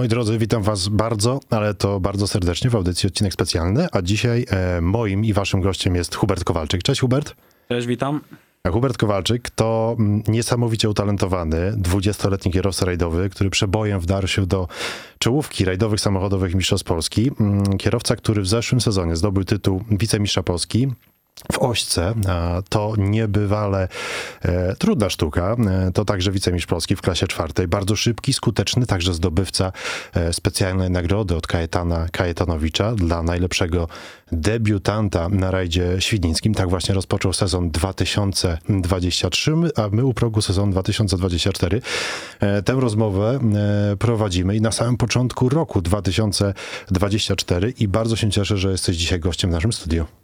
Moi drodzy, witam was bardzo, ale to bardzo serdecznie w audycji odcinek specjalny, a dzisiaj e, moim i waszym gościem jest Hubert Kowalczyk. Cześć Hubert. Cześć, witam. Hubert Kowalczyk to mm, niesamowicie utalentowany 20-letni kierowca rajdowy, który przebojem wdarł się do czołówki rajdowych samochodowych Mistrzostw Polski. Mm, Kierowca, który w zeszłym sezonie zdobył tytuł wicemistrza Polski w Ośce. To niebywale e, trudna sztuka. E, To także wicemistrz Polski w klasie czwartej. Bardzo szybki, skuteczny, także zdobywca e, specjalnej nagrody od Kajetana Kajetanowicza dla najlepszego debiutanta na rajdzie świdnickim. Tak właśnie rozpoczął sezon 2023, a my u progu sezon 2024. E, Tę rozmowę prowadzimy i na samym początku roku 2024 i bardzo się cieszę, że jesteś dzisiaj gościem w naszym studiu.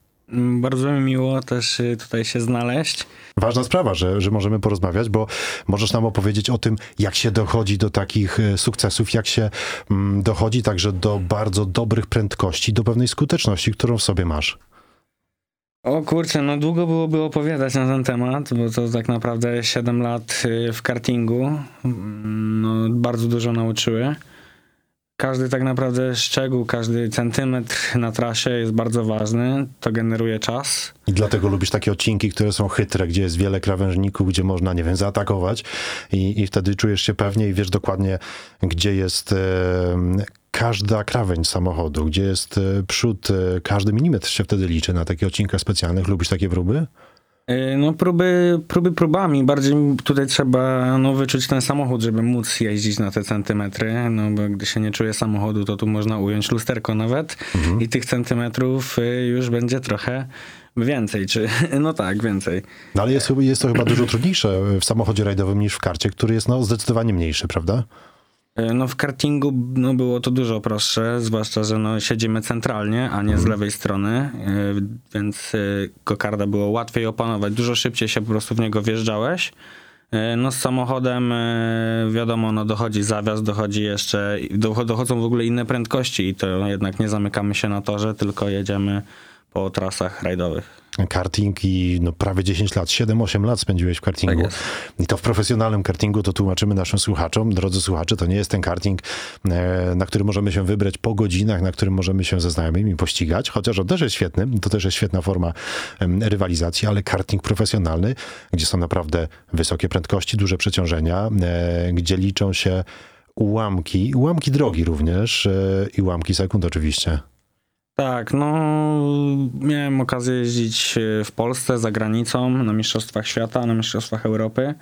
Bardzo mi miło też y, tutaj się znaleźć. Ważna sprawa, że, że możemy porozmawiać, bo możesz nam opowiedzieć o tym, jak się dochodzi do takich e, sukcesów, jak się mm, dochodzi także do bardzo dobrych prędkości, do pewnej skuteczności, którą w sobie masz. O kurczę, no długo byłoby opowiadać na ten temat, bo to tak naprawdę 7 lat y, w kartingu. Mm, No, bardzo dużo nauczyły. Każdy tak naprawdę szczegół, każdy centymetr na trasie jest bardzo ważny. To generuje czas. I dlatego lubisz takie odcinki, które są chytre, gdzie jest wiele krawężników, gdzie można, nie wiem, zaatakować i, i wtedy czujesz się pewnie i wiesz dokładnie, gdzie jest e, każda krawędź samochodu, gdzie jest e, przód, e, każdy milimetr się wtedy liczy na takich odcinkach specjalnych. Lubisz takie próby? Y, No próby, próby próbami, bardziej tutaj trzeba no, wyczuć ten samochód, żeby móc jeździć na te centymetry, no bo gdy się nie czuje samochodu, to tu można ująć lusterko nawet i tych centymetrów y, już będzie trochę więcej, czy no tak, więcej. No ale jest, jest to chyba dużo trudniejsze w samochodzie rajdowym niż w karcie, który jest no, zdecydowanie mniejszy, prawda? Y, No w kartingu no, było to dużo prostsze, zwłaszcza, że no, siedzimy centralnie, a nie z lewej strony, y, więc y, kokarda było łatwiej opanować, dużo szybciej się po prostu w niego wjeżdżałeś. No z samochodem wiadomo, no dochodzi zawias, dochodzi jeszcze, do- dochodzą w ogóle inne prędkości i to jednak nie zamykamy się na torze, tylko jedziemy po trasach rajdowych. Karting i no, prawie 10 lat, 7-8 lat spędziłeś w kartingu. Tak. I to w profesjonalnym kartingu to tłumaczymy naszym słuchaczom. Drodzy słuchacze, to nie jest ten karting, e, na który możemy się wybrać po godzinach, na którym możemy się ze znajomymi pościgać, chociaż on też jest świetny, to też jest świetna forma rywalizacji, ale karting profesjonalny, gdzie są naprawdę wysokie prędkości, duże przeciążenia, e, gdzie liczą się ułamki, ułamki drogi również e, i ułamki sekund oczywiście. Tak, no miałem okazję jeździć e, w Polsce, za granicą, na Mistrzostwach Świata, na Mistrzostwach Europy.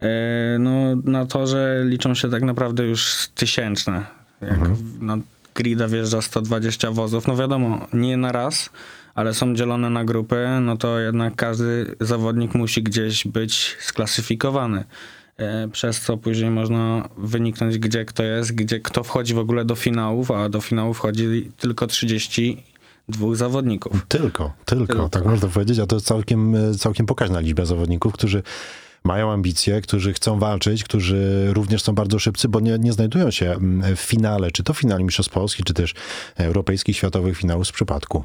E, No na torze liczą się tak naprawdę już tysięczne. Jak w- na grida wjeżdża 120 wozów, no wiadomo, nie na raz, ale są dzielone na grupy, no to jednak każdy zawodnik musi gdzieś być sklasyfikowany. E, Przez co później można wyniknąć, gdzie kto jest, gdzie kto wchodzi w ogóle do finałów, a do finałów wchodzi tylko 32 zawodników. Tylko, tylko, Tylko. tak można powiedzieć, a to jest całkiem, e, całkiem pokaźna liczba zawodników, którzy mają ambicje, którzy chcą walczyć, którzy również są bardzo szybcy, bo nie, nie znajdują się mm, w finale, czy to w finale Mistrzostw Polski, czy też europejskich, światowych finałów z przypadku.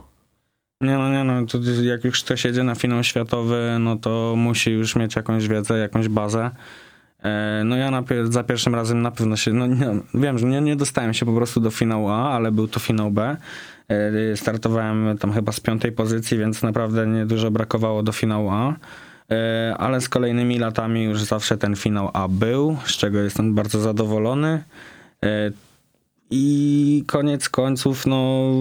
Nie no, nie no, to jak już ktoś jedzie na finał światowy, no to musi już mieć jakąś wiedzę, jakąś bazę. E, No ja na, za pierwszym razem na pewno się, no nie, wiem, że nie, nie dostałem się po prostu do finału A, ale był to finał B. E, Startowałem tam chyba z piątej pozycji, więc naprawdę niedużo brakowało do finału A. E, Ale z kolejnymi latami już zawsze ten finał A był, z czego jestem bardzo zadowolony. I koniec końców, no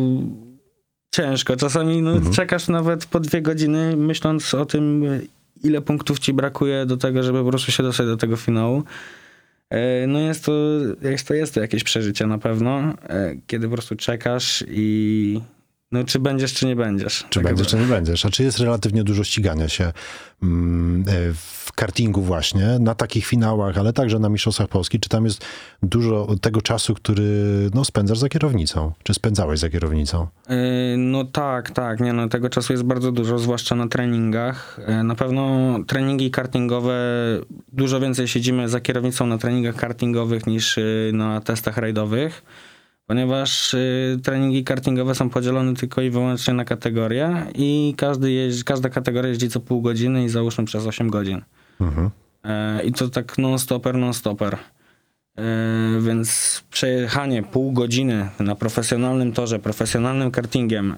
ciężko. Czasami no, czekasz nawet po dwie godziny, myśląc o tym, ile punktów ci brakuje do tego, żeby po prostu się dostać do tego finału. E, No jest to, jest to, jest to jakieś przeżycie na pewno, e, kiedy po prostu czekasz i no czy będziesz, czy nie będziesz. Czy Tak będziesz, czy nie będziesz? A czy jest relatywnie dużo ścigania się mm, e, w kartingu właśnie, na takich finałach, ale także na Mistrzostwach Polski? Czy tam jest dużo tego czasu, który no, spędzasz za kierownicą? Czy spędzałeś za kierownicą? E, No tak, tak, nie no, tego czasu jest bardzo dużo, zwłaszcza na treningach. E, Na pewno treningi kartingowe, dużo więcej siedzimy za kierownicą na treningach kartingowych niż na testach rajdowych, ponieważ y, treningi kartingowe są podzielone tylko i wyłącznie na kategorie i każdy jeździ, każda kategoria jeździ co pół godziny i załóżmy przez 8 godzin. Mhm. E, I to tak non-stopper, non-stopper. E, Więc przejechanie pół godziny na profesjonalnym torze, profesjonalnym kartingiem e,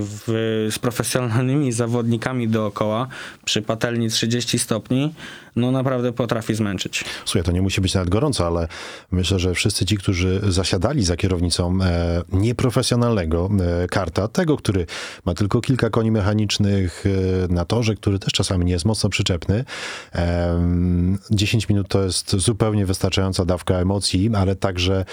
w, z profesjonalnymi zawodnikami dookoła przy patelni 30 stopni, no naprawdę potrafi zmęczyć. Słuchaj, to nie musi być nawet gorąco, ale myślę, że wszyscy ci, którzy zasiadali za kierownicą e, nieprofesjonalnego e, karta, tego, który ma tylko kilka koni mechanicznych e, na torze, który też czasami nie jest mocno przyczepny, e, 10 minut to jest zupełnie wystarczająca dawka emocji, ale także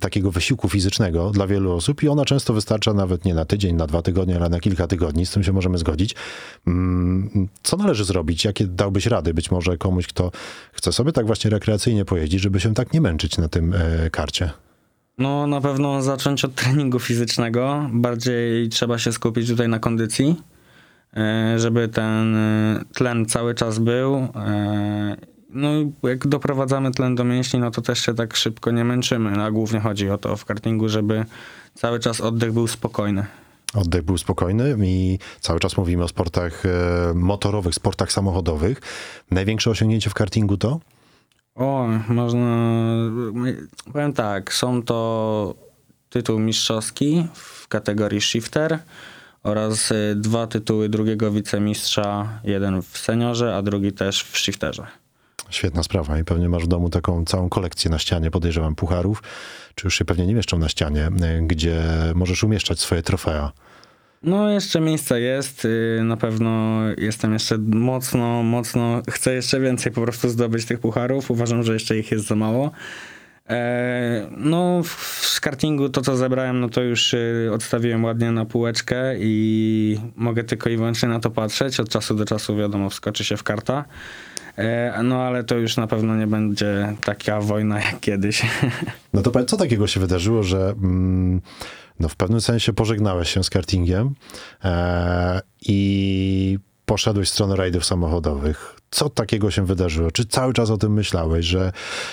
takiego wysiłku fizycznego dla wielu osób i ona często wystarcza nawet nie na tydzień, na dwa tygodnie, ale na kilka tygodni. Z tym się możemy zgodzić. Mm, Co należy zrobić? Jakie dałbyś rady być może komuś, kto chce sobie tak właśnie rekreacyjnie pojeździć, żeby się tak nie męczyć na tym e, karcie? No na pewno zacząć od treningu fizycznego. Bardziej trzeba się skupić tutaj na kondycji, e, żeby ten e, tlen cały czas był. No i jak doprowadzamy tlen do mięśni, no to też się tak szybko nie męczymy. A głównie chodzi o to w kartingu, żeby cały czas oddech był spokojny. Oddech był spokojny i cały czas mówimy o sportach e, motorowych, sportach samochodowych. Największe osiągnięcie w kartingu to? O, można. Powiem tak, są to tytuł mistrzowski w kategorii shifter oraz y, dwa tytuły drugiego wicemistrza, jeden w seniorze, a drugi też w shifterze. Świetna sprawa i pewnie masz w domu taką całą kolekcję na ścianie, podejrzewam, pucharów, czy już się pewnie nie mieszczą na ścianie, e, gdzie możesz umieszczać swoje trofea. No, jeszcze miejsca jest. y, Na pewno jestem jeszcze mocno, mocno. Chcę jeszcze więcej po prostu zdobyć tych pucharów. Uważam, że jeszcze ich jest za mało. E, No, w w kartingu to, co zebrałem, no to już y, odstawiłem ładnie na półeczkę i mogę tylko i wyłącznie na to patrzeć. Od czasu do czasu, wiadomo, wskoczy się w karta. E, No, ale to już na pewno nie będzie taka wojna jak kiedyś. No to co takiego się wydarzyło, że mm, no w pewnym sensie pożegnałeś się z kartingiem e, i poszedłeś w stronę rajdów samochodowych. Co takiego się wydarzyło? Czy cały czas o tym myślałeś, że,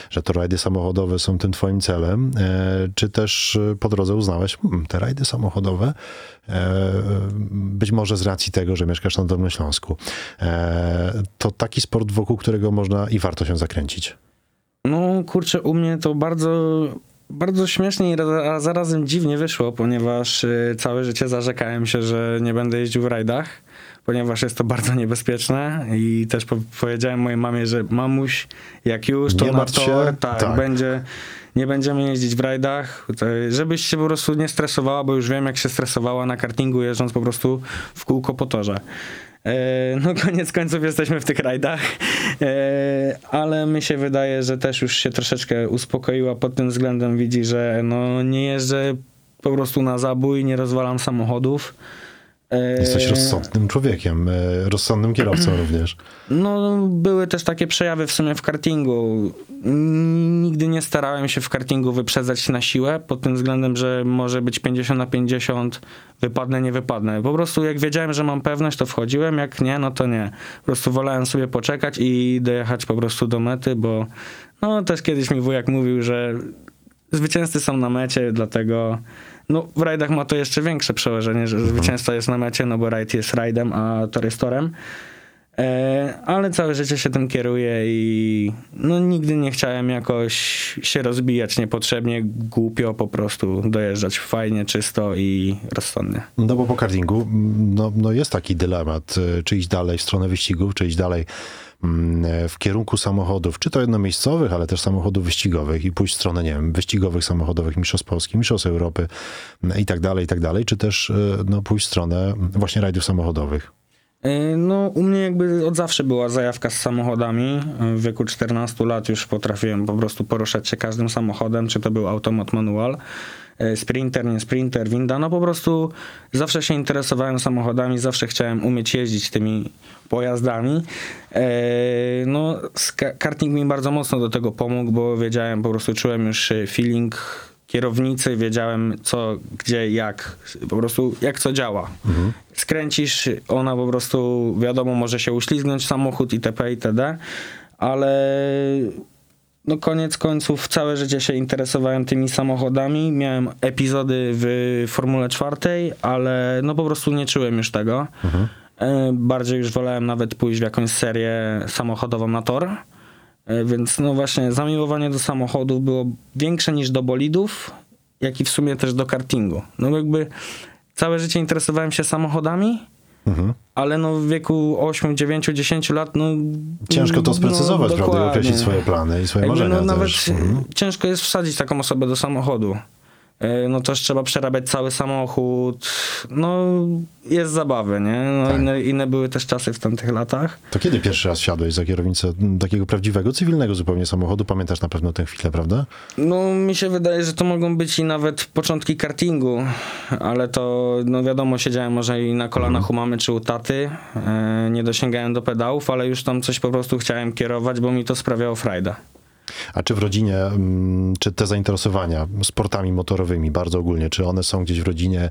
że to rajdy samochodowe są tym twoim celem? E, czy też e, po drodze uznałeś, hmm, te rajdy samochodowe, e, być może z racji tego, że mieszkasz na Dolnym Śląsku, e, to taki sport, wokół którego można i warto się zakręcić. No kurczę, u mnie to bardzo, bardzo śmiesznie i zarazem dziwnie wyszło, ponieważ y, całe życie zarzekałem się, że nie będę jeździł w rajdach, ponieważ jest to bardzo niebezpieczne i też po- powiedziałem mojej mamie, że mamuś, jak już to Nie na tor, tak, tak. będzie, nie będziemy jeździć w rajdach, żebyś się po prostu nie stresowała, bo już wiem jak się stresowała na kartingu jeżdżąc po prostu w kółko po torze. E, No koniec końców jesteśmy w tych rajdach, E, ale mi się wydaje, że też już się troszeczkę uspokoiła pod tym względem, widzi, że no nie jeżdżę po prostu na zabój, nie rozwalam samochodów. Jesteś rozsądnym człowiekiem, e, rozsądnym kierowcą również. No, były też takie przejawy w sumie w kartingu. Nigdy nie starałem się w kartingu wyprzedzać na siłę, pod tym względem, że może być 50 na 50, wypadnę, nie wypadnę. Po prostu jak wiedziałem, że mam pewność, to wchodziłem, jak nie, no to nie. Po prostu wolałem sobie poczekać i dojechać po prostu do mety, bo no też kiedyś mi wujek mówił, że zwycięzcy są na mecie, dlatego no w rajdach ma to jeszcze większe przełożenie, że zwycięzca jest na mecie, no bo rajd jest rajdem, a tor jest torem. E, ale całe życie się tym kieruję i no nigdy nie chciałem jakoś się rozbijać niepotrzebnie, głupio po prostu dojeżdżać fajnie, czysto i rozsądnie. No bo po kartingu mm, no, no jest taki dylemat, e, czy iść dalej w stronę wyścigów, czy iść dalej w kierunku samochodów, czy to jednomiejscowych, ale też samochodów wyścigowych i pójść w stronę, nie wiem, wyścigowych samochodowych, mistrzostw Polski, mistrzostw Europy mm, i tak dalej, i tak dalej, czy też e, no, pójść w stronę właśnie rajdów samochodowych. E, No, u mnie jakby od zawsze była zajawka z samochodami. W wieku 14 lat już potrafiłem po prostu poruszać się każdym samochodem, czy to był automat manual, sprinter, nie sprinter, winda. No po prostu zawsze się interesowałem samochodami, zawsze chciałem umieć jeździć tymi pojazdami. E, No, karting mi bardzo mocno do tego pomógł, bo wiedziałem, po prostu czułem już e, feeling kierownicy, wiedziałem co, gdzie, jak, po prostu jak co działa. Skręcisz, ona po prostu, wiadomo, może się uślizgnąć samochód itp. itd., ale no koniec końców całe życie się interesowałem tymi samochodami. Miałem epizody w Formule czwartej, ale no po prostu nie czułem już tego. E, Bardziej już wolałem nawet pójść w jakąś serię samochodową na tor. E, Więc no właśnie zamiłowanie do samochodów było większe niż do bolidów, jak i w sumie też do kartingu. No jakby całe życie interesowałem się samochodami, Mhm. ale no w wieku 8, 9, 10 lat, no... Ciężko to no, sprecyzować, prawda, i określić swoje plany i swoje marzenia no, nawet. Mhm. ciężko jest wsadzić taką osobę do samochodu. E, No też trzeba przerabiać cały samochód. No jest zabawy, nie? No, Tak. inne, inne były też czasy w tamtych latach. To kiedy pierwszy raz siadłeś za kierownicę takiego prawdziwego, cywilnego zupełnie samochodu? Pamiętasz na pewno tę chwilę, prawda? No mi się wydaje, że to mogą być i nawet początki kartingu, ale to no wiadomo, siedziałem może i na kolanach u mamy czy u taty. E, nie dosięgałem do pedałów, ale już tam coś po prostu chciałem kierować, bo mi to sprawiało frajdę. A czy w rodzinie, mm, czy te zainteresowania sportami motorowymi bardzo ogólnie, czy one są gdzieś w rodzinie,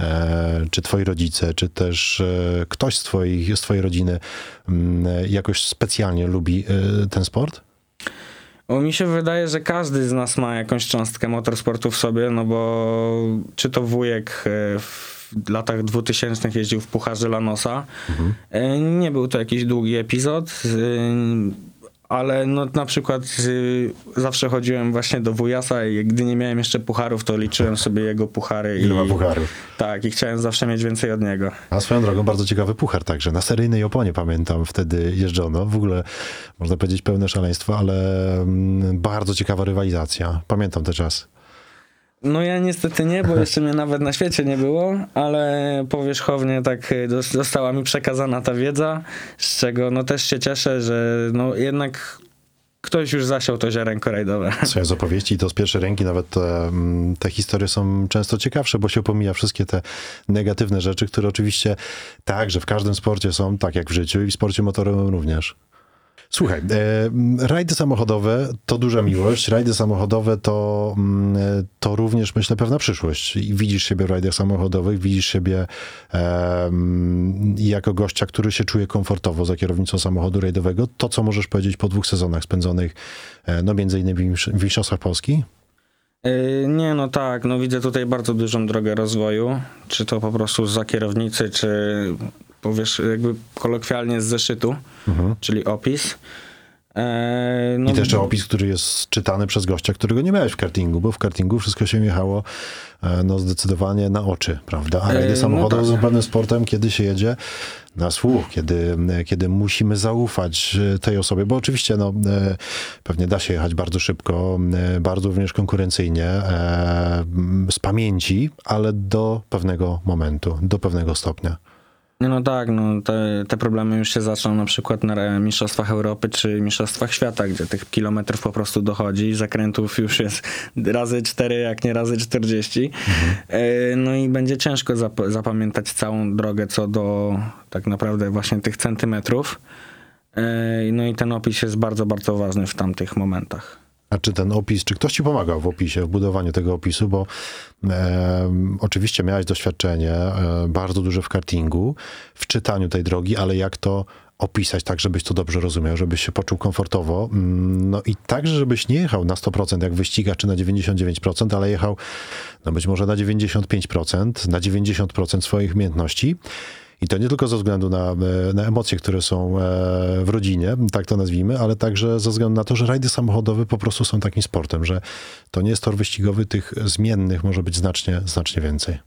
e, czy twoi rodzice, czy też e, ktoś z twojej, z twojej rodziny mm, jakoś specjalnie lubi e, ten sport? Bo mi się wydaje, że każdy z nas ma jakąś cząstkę motorsportu w sobie, no bo czy to wujek w latach 2000 jeździł w Pucharze Lanosa. E, Nie był to jakiś długi epizod, ale no na przykład e, zawsze chodziłem właśnie do wujasa i gdy nie miałem jeszcze pucharów, to liczyłem sobie jego puchary. Ile ma i, pucharów? Tak, i chciałem zawsze mieć więcej od niego. A swoją drogą bardzo ciekawy puchar także. Na seryjnej oponie pamiętam wtedy jeżdżono. W ogóle można powiedzieć pełne szaleństwo, ale mm, bardzo ciekawa rywalizacja. Pamiętam te czasy. No ja niestety nie, bo jeszcze mnie nawet na świecie nie było, ale powierzchownie tak została mi przekazana ta wiedza, z czego no też się cieszę, że no jednak ktoś już zasiał to ziarenko rajdowe. Ja z opowieści, to z pierwszej ręki nawet te, mm, te historie są często ciekawsze, bo się pomija wszystkie te negatywne rzeczy, które oczywiście tak, że w każdym sporcie są, tak jak w życiu i w sporcie motorowym również. Słuchaj, e, rajdy samochodowe to duża miłość. Rajdy samochodowe to, e, to również, myślę, pewna przyszłość. I widzisz siebie w rajdach samochodowych, widzisz siebie e, jako gościa, który się czuje komfortowo za kierownicą samochodu rajdowego. To, co możesz powiedzieć po dwóch sezonach spędzonych, e, no między innymi w Mistrzostwach Polski. Y, Nie, no tak, no widzę tutaj bardzo dużą drogę rozwoju, czy to po prostu za kierownicy, czy powiesz jakby kolokwialnie z zeszytu, czyli opis. E, no, I też jeszcze opis, który jest czytany przez gościa, którego nie miałeś w kartingu, bo w kartingu wszystko się jechało e, no, zdecydowanie na oczy, prawda? A E, rajdy no samochodowe tak. są pewnym sportem, kiedy się jedzie na słuch, kiedy, kiedy musimy zaufać e, tej osobie, bo oczywiście no, e, pewnie da się jechać bardzo szybko, e, bardzo również konkurencyjnie, e, z pamięci, ale do pewnego momentu, do pewnego stopnia. No tak, no te, te problemy już się zaczną na przykład na re- Mistrzostwach Europy czy Mistrzostwach Świata, gdzie tych kilometrów po prostu dochodzi zakrętów już jest razy 4, jak nie razy 40. E, No i będzie ciężko zap- zapamiętać całą drogę co do tak naprawdę właśnie tych centymetrów. E, No i ten opis jest bardzo, bardzo ważny w tamtych momentach. A czy ten opis, czy ktoś ci pomagał w opisie, w budowaniu tego opisu, bo e, oczywiście miałeś doświadczenie e, bardzo duże w kartingu, w czytaniu tej drogi, ale jak to opisać tak, żebyś to dobrze rozumiał, żebyś się poczuł komfortowo, mm, no i także, żebyś nie jechał na 100% jak wyściga, czy na 99%, ale jechał no być może na 95%, na 90% swoich umiejętności. I to nie tylko ze względu na, e, na emocje, które są e, w rodzinie, tak to nazwijmy, ale także ze względu na to, że rajdy samochodowe po prostu są takim sportem, że to nie jest tor wyścigowy, tych zmiennych może być znacznie, znacznie więcej.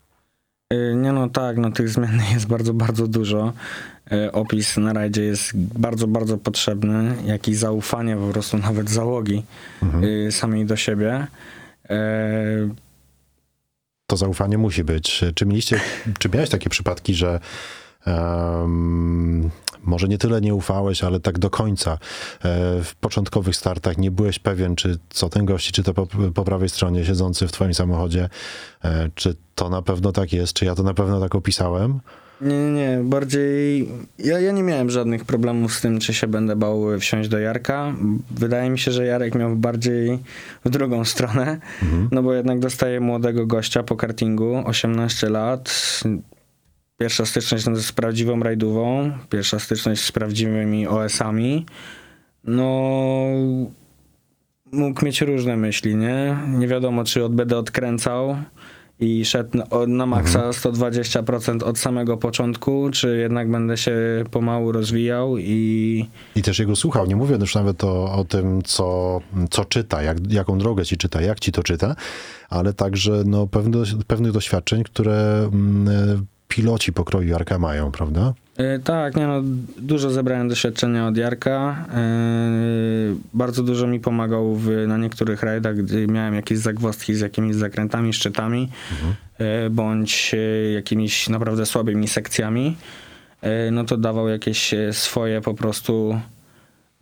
Y, Nie no tak, no tych zmiennych jest bardzo, bardzo dużo. Opis na rajdzie jest bardzo, bardzo potrzebny, jak i zaufanie po prostu nawet załogi y, samej do siebie. To zaufanie musi być. Czy mieliście, czy miałeś takie przypadki, że może nie tyle nie ufałeś, ale tak do końca e, w początkowych startach nie byłeś pewien, czy co ten gości, czy to po, po prawej stronie siedzący w twoim samochodzie, e, czy to na pewno tak jest, czy ja to na pewno tak opisałem? Nie, nie, nie, bardziej. Ja, ja nie miałem żadnych problemów z tym, czy się będę bał wsiąść do Jarka. Wydaje mi się, że Jarek miał bardziej w drugą stronę, no bo jednak dostaje młodego gościa po kartingu, 18 lat. Pierwsza styczność no, z prawdziwą rajdową, pierwsza styczność z prawdziwymi OS-ami. No, mógł mieć różne myśli, nie? Nie wiadomo, czy od będę odkręcał i szedł na, maksa 120% od samego początku, czy jednak będę się pomału rozwijał i I też jego słuchał. Nie mówię już nawet o, o tym, co, co czyta, jak, jaką drogę ci czyta, jak ci to czyta, ale także no, pewne, pewnych doświadczeń, które mm, piloci pokroju Jarka mają, prawda? E, Tak, nie no, dużo zebrałem doświadczenia od Jarka. E, Bardzo dużo mi pomagał w, na niektórych rajdach, gdy miałem jakieś zagwozdki z jakimiś zakrętami, szczytami, e, bądź jakimiś naprawdę słabymi sekcjami. No to dawał jakieś swoje po prostu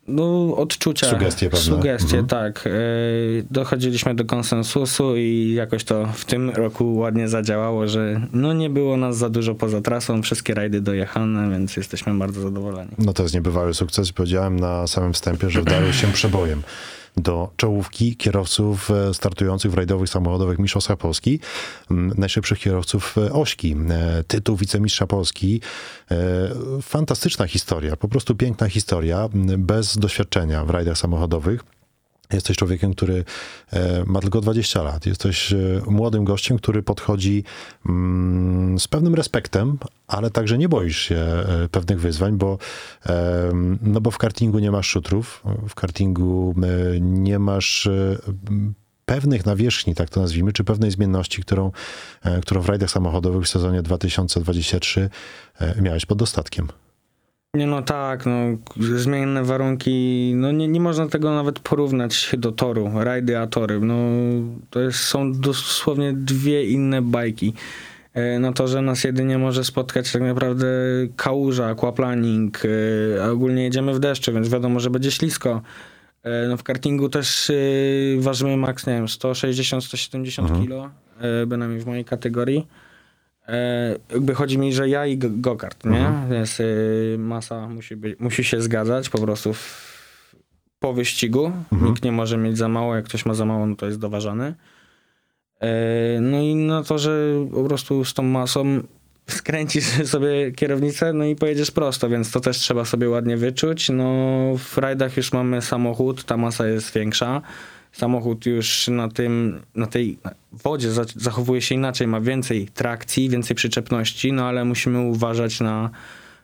no, odczucia. Sugestie pewne. Sugestie, Mhm. tak. E, Dochodziliśmy do konsensusu i jakoś to w tym roku ładnie zadziałało, że no nie było nas za dużo poza trasą, wszystkie rajdy dojechane, więc jesteśmy bardzo zadowoleni. No to jest niebywały sukces. Powiedziałem na samym wstępie, że wdarły się przebojem do czołówki kierowców e, startujących w rajdowych samochodowych Mistrzostwa Polski, najszybszych kierowców e, Ośki, e, tytuł wicemistrza Polski. Fantastyczna historia, po prostu piękna historia, bez doświadczenia w rajdach samochodowych. Jesteś człowiekiem, który e, ma tylko 20 lat. Jesteś e, młodym gościem, który podchodzi mm, z pewnym respektem, ale także nie boisz się e, pewnych wyzwań, bo, no bo w kartingu nie masz szutrów, w kartingu nie masz pewnych nawierzchni, tak to nazwijmy, czy pewnej zmienności, którą, którą w rajdach samochodowych w sezonie 2023 e, miałeś pod dostatkiem. Nie no tak, no zmienne warunki, no nie, nie można tego nawet porównać do toru, rajdy a tory, no to jest, są dosłownie dwie inne bajki. E, Na torze nas jedynie może spotkać tak naprawdę kałuża, aquaplaning, e, a ogólnie jedziemy w deszczu, więc wiadomo, że będzie ślisko. E, No w kartingu też ważymy maks, nie wiem, 160-170 kilo, e, bynajmniej w mojej kategorii. E, jakby chodzi mi, że ja i go- go-kart, nie? Więc y, masa musi, być, musi się zgadzać po prostu w, po wyścigu. Nikt nie może mieć za mało, jak ktoś ma za mało, no to jest doważany. E, no i na to, że po prostu z tą masą skręcisz sobie kierownicę, no i pojedziesz prosto, więc to też trzeba sobie ładnie wyczuć. No w rajdach już mamy samochód, ta masa jest większa. Samochód już na tym, na tej wodzie za- zachowuje się inaczej, ma więcej trakcji, więcej przyczepności, no ale musimy uważać na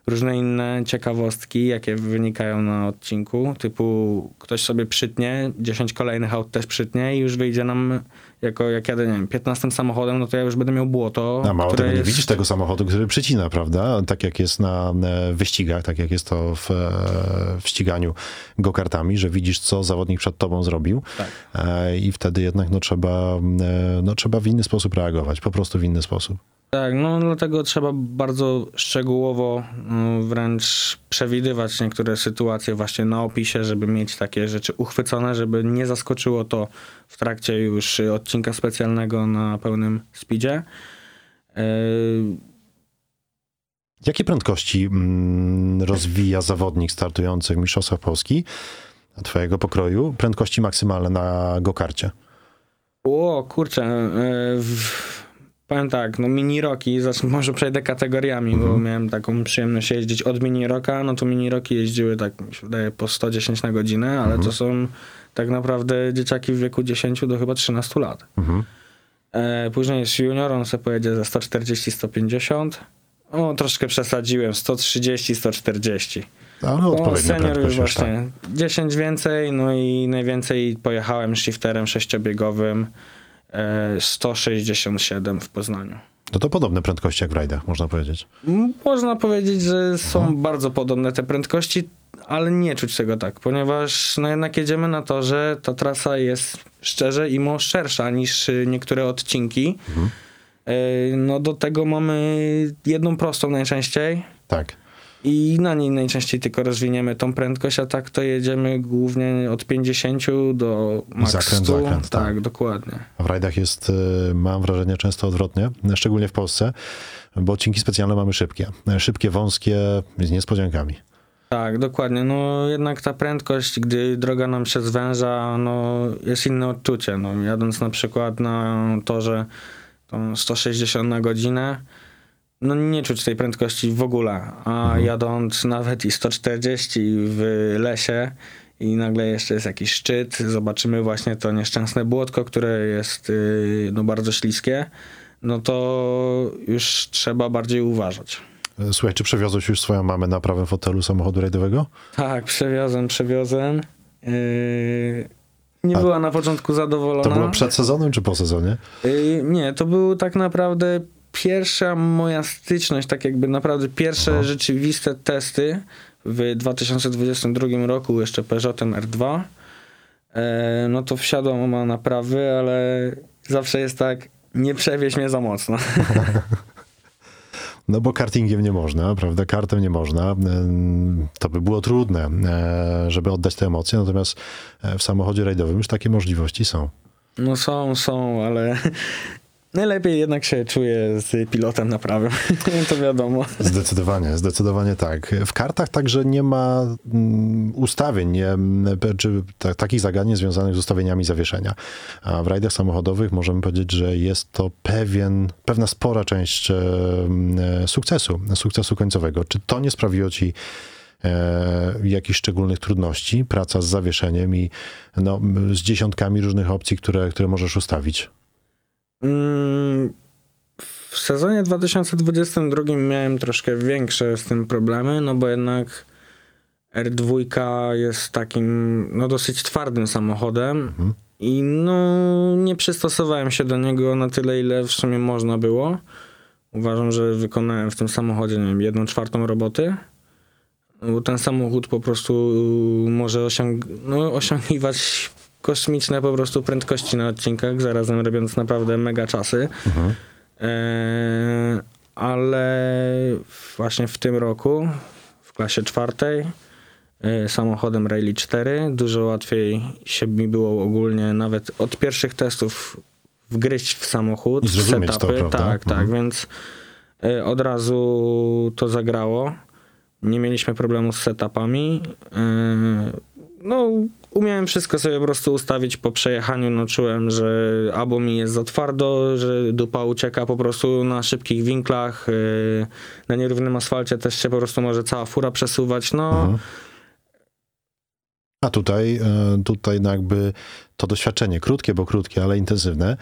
różne inne ciekawostki, jakie wynikają na odcinku, typu ktoś sobie przytnie, 10 kolejnych aut też przytnie i już wyjdzie nam, jako jak jadę, nie wiem, 15 samochodem, no to ja już będę miał błoto, A mało tego, nie jest... widzisz tego samochodu, który przycina, prawda? Tak jak jest na e, wyścigach, tak jak jest to w, e, w ściganiu go-kartami, że widzisz, co zawodnik przed tobą zrobił Tak. e, i wtedy jednak no, trzeba, no, trzeba w inny sposób reagować, po prostu w inny sposób. Tak, no dlatego trzeba bardzo szczegółowo no, wręcz przewidywać niektóre sytuacje właśnie na opisie, żeby mieć takie rzeczy uchwycone, żeby nie zaskoczyło to w trakcie już odcinka specjalnego na pełnym speedzie. Yy, Jakie prędkości mm, rozwija zawodnik startujący w Mistrzostwach Polski twojego pokroju? Prędkości maksymalne na go-karcie. O, kurczę. w- Powiem tak, no mini roki, zacznę, może przejdę kategoriami, bo miałem taką przyjemność jeździć od mini roka, no to mini roki jeździły tak, mi się wydaje, po 110 na godzinę, ale to są tak naprawdę dzieciaki w wieku 10 do chyba 13 lat. Mhm. E, później jest junior, on sobie pojedzie za 140-150. O, troszkę przesadziłem, 130-140. Ale O, odpowiednia senior już już tak. właśnie 10 więcej, no i najwięcej pojechałem shifterem sześciobiegowym 167 w Poznaniu. No to podobne prędkości jak w rajdach, można powiedzieć. M, Można powiedzieć, że są Mhm. bardzo podobne te prędkości, ale nie czuć tego tak, ponieważ no jednak jedziemy na to, że ta trasa jest szczerze imo szersza niż y, niektóre odcinki. Mhm. E, No do tego mamy jedną prostą najczęściej Tak. I na niej najczęściej tylko rozwiniemy tą prędkość, a tak to jedziemy głównie od 50 do max Zakręt, 100. zakręt, tak. tak, dokładnie. A w rajdach jest, y, mam wrażenie, często odwrotnie, szczególnie w Polsce, bo odcinki specjalne mamy szybkie. Szybkie, wąskie, z niespodziankami. Tak, dokładnie. No jednak ta prędkość, gdy droga nam się zwęża, no jest inne odczucie. No, jadąc na przykład na torze tą 160 na godzinę, no nie czuć tej prędkości w ogóle. A jadąc nawet i 140 w lesie i nagle jeszcze jest jakiś szczyt, zobaczymy właśnie to nieszczęsne błotko, które jest yy, no bardzo śliskie. no to już trzeba bardziej uważać. Słuchaj, czy przewiozłeś już swoją mamę na prawym fotelu samochodu rajdowego? Tak, przewiozłem, przewiozłem. Yy, nie A była na początku zadowolona. To było przed sezonem czy po sezonie? Yy, nie, to był tak naprawdę pierwsza moja styczność, tak jakby naprawdę pierwsze Aha. rzeczywiste testy w 2022 roku, jeszcze Peugeotem R2. E, no to wsiadła mama na prawy, ale zawsze jest tak, nie przewieź mnie za mocno. No bo kartingiem nie można, prawda? Kartem nie można. Em, To by było trudne, e, żeby oddać te emocje, natomiast e, w samochodzie rajdowym już takie możliwości są. No są, są, ale najlepiej jednak się czuję z pilotem na prawym, to wiadomo. Zdecydowanie, zdecydowanie tak. W kartach także nie ma mm, ustawień, nie, czy ta, takich zagadnień związanych z ustawieniami zawieszenia. A w rajdach samochodowych możemy powiedzieć, że jest to pewien, pewna spora część e, mm, sukcesu, sukcesu końcowego. Czy to nie sprawiło ci e, jakichś szczególnych trudności, praca z zawieszeniem i no, z dziesiątkami różnych opcji, które, które możesz ustawić? Mm, W sezonie 2022 miałem troszkę większe z tym problemy, no bo jednak R2 jest takim no dosyć twardym samochodem i no nie przystosowałem się do niego na tyle, ile w sumie można było. Uważam, że wykonałem w tym samochodzie, nie wiem, jedną czwartą roboty. Bo ten samochód po prostu może osiąg- no, osiągiwać kosmiczne po prostu prędkości na odcinkach, zarazem robiąc naprawdę mega czasy. E, ale właśnie w tym roku, w klasie czwartej, e, samochodem Rally 4, dużo łatwiej się mi było ogólnie nawet od pierwszych testów wgryźć w samochód, I w to, setupy. prawda? Tak, tak, Mhm. więc e, od razu to zagrało. Nie mieliśmy problemu z setupami. E, No, umiałem wszystko sobie po prostu ustawić po przejechaniu. No, czułem, że albo mi jest za twardo, że dupa ucieka po prostu na szybkich winklach. e, Na nierównym asfalcie też się po prostu może cała fura przesuwać. No, Mhm. A tutaj, e, tutaj no jakby to doświadczenie, krótkie, bo krótkie, ale intensywne, e,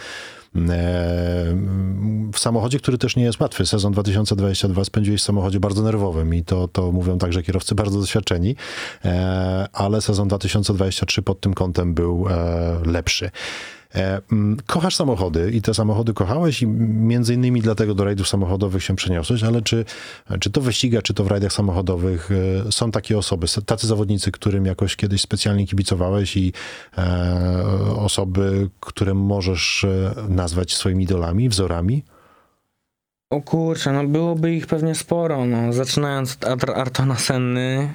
w samochodzie, który też nie jest łatwy. Sezon 2022 spędziłeś w samochodzie bardzo nerwowym i to, to mówią także kierowcy bardzo doświadczeni, e, ale sezon 2023 pod tym kątem był lepszy. E, mm, Kochasz samochody i te samochody kochałeś i między innymi dlatego do rajdów samochodowych się przeniosłeś, ale czy, czy to wyściga, czy to w rajdach samochodowych e, są takie osoby, tacy zawodnicy, którym jakoś kiedyś specjalnie kibicowałeś i e, osoby, które możesz nazwać swoimi idolami, wzorami? O kurczę, no byłoby ich pewnie sporo, no. Zaczynając od Ar- Artona Senny,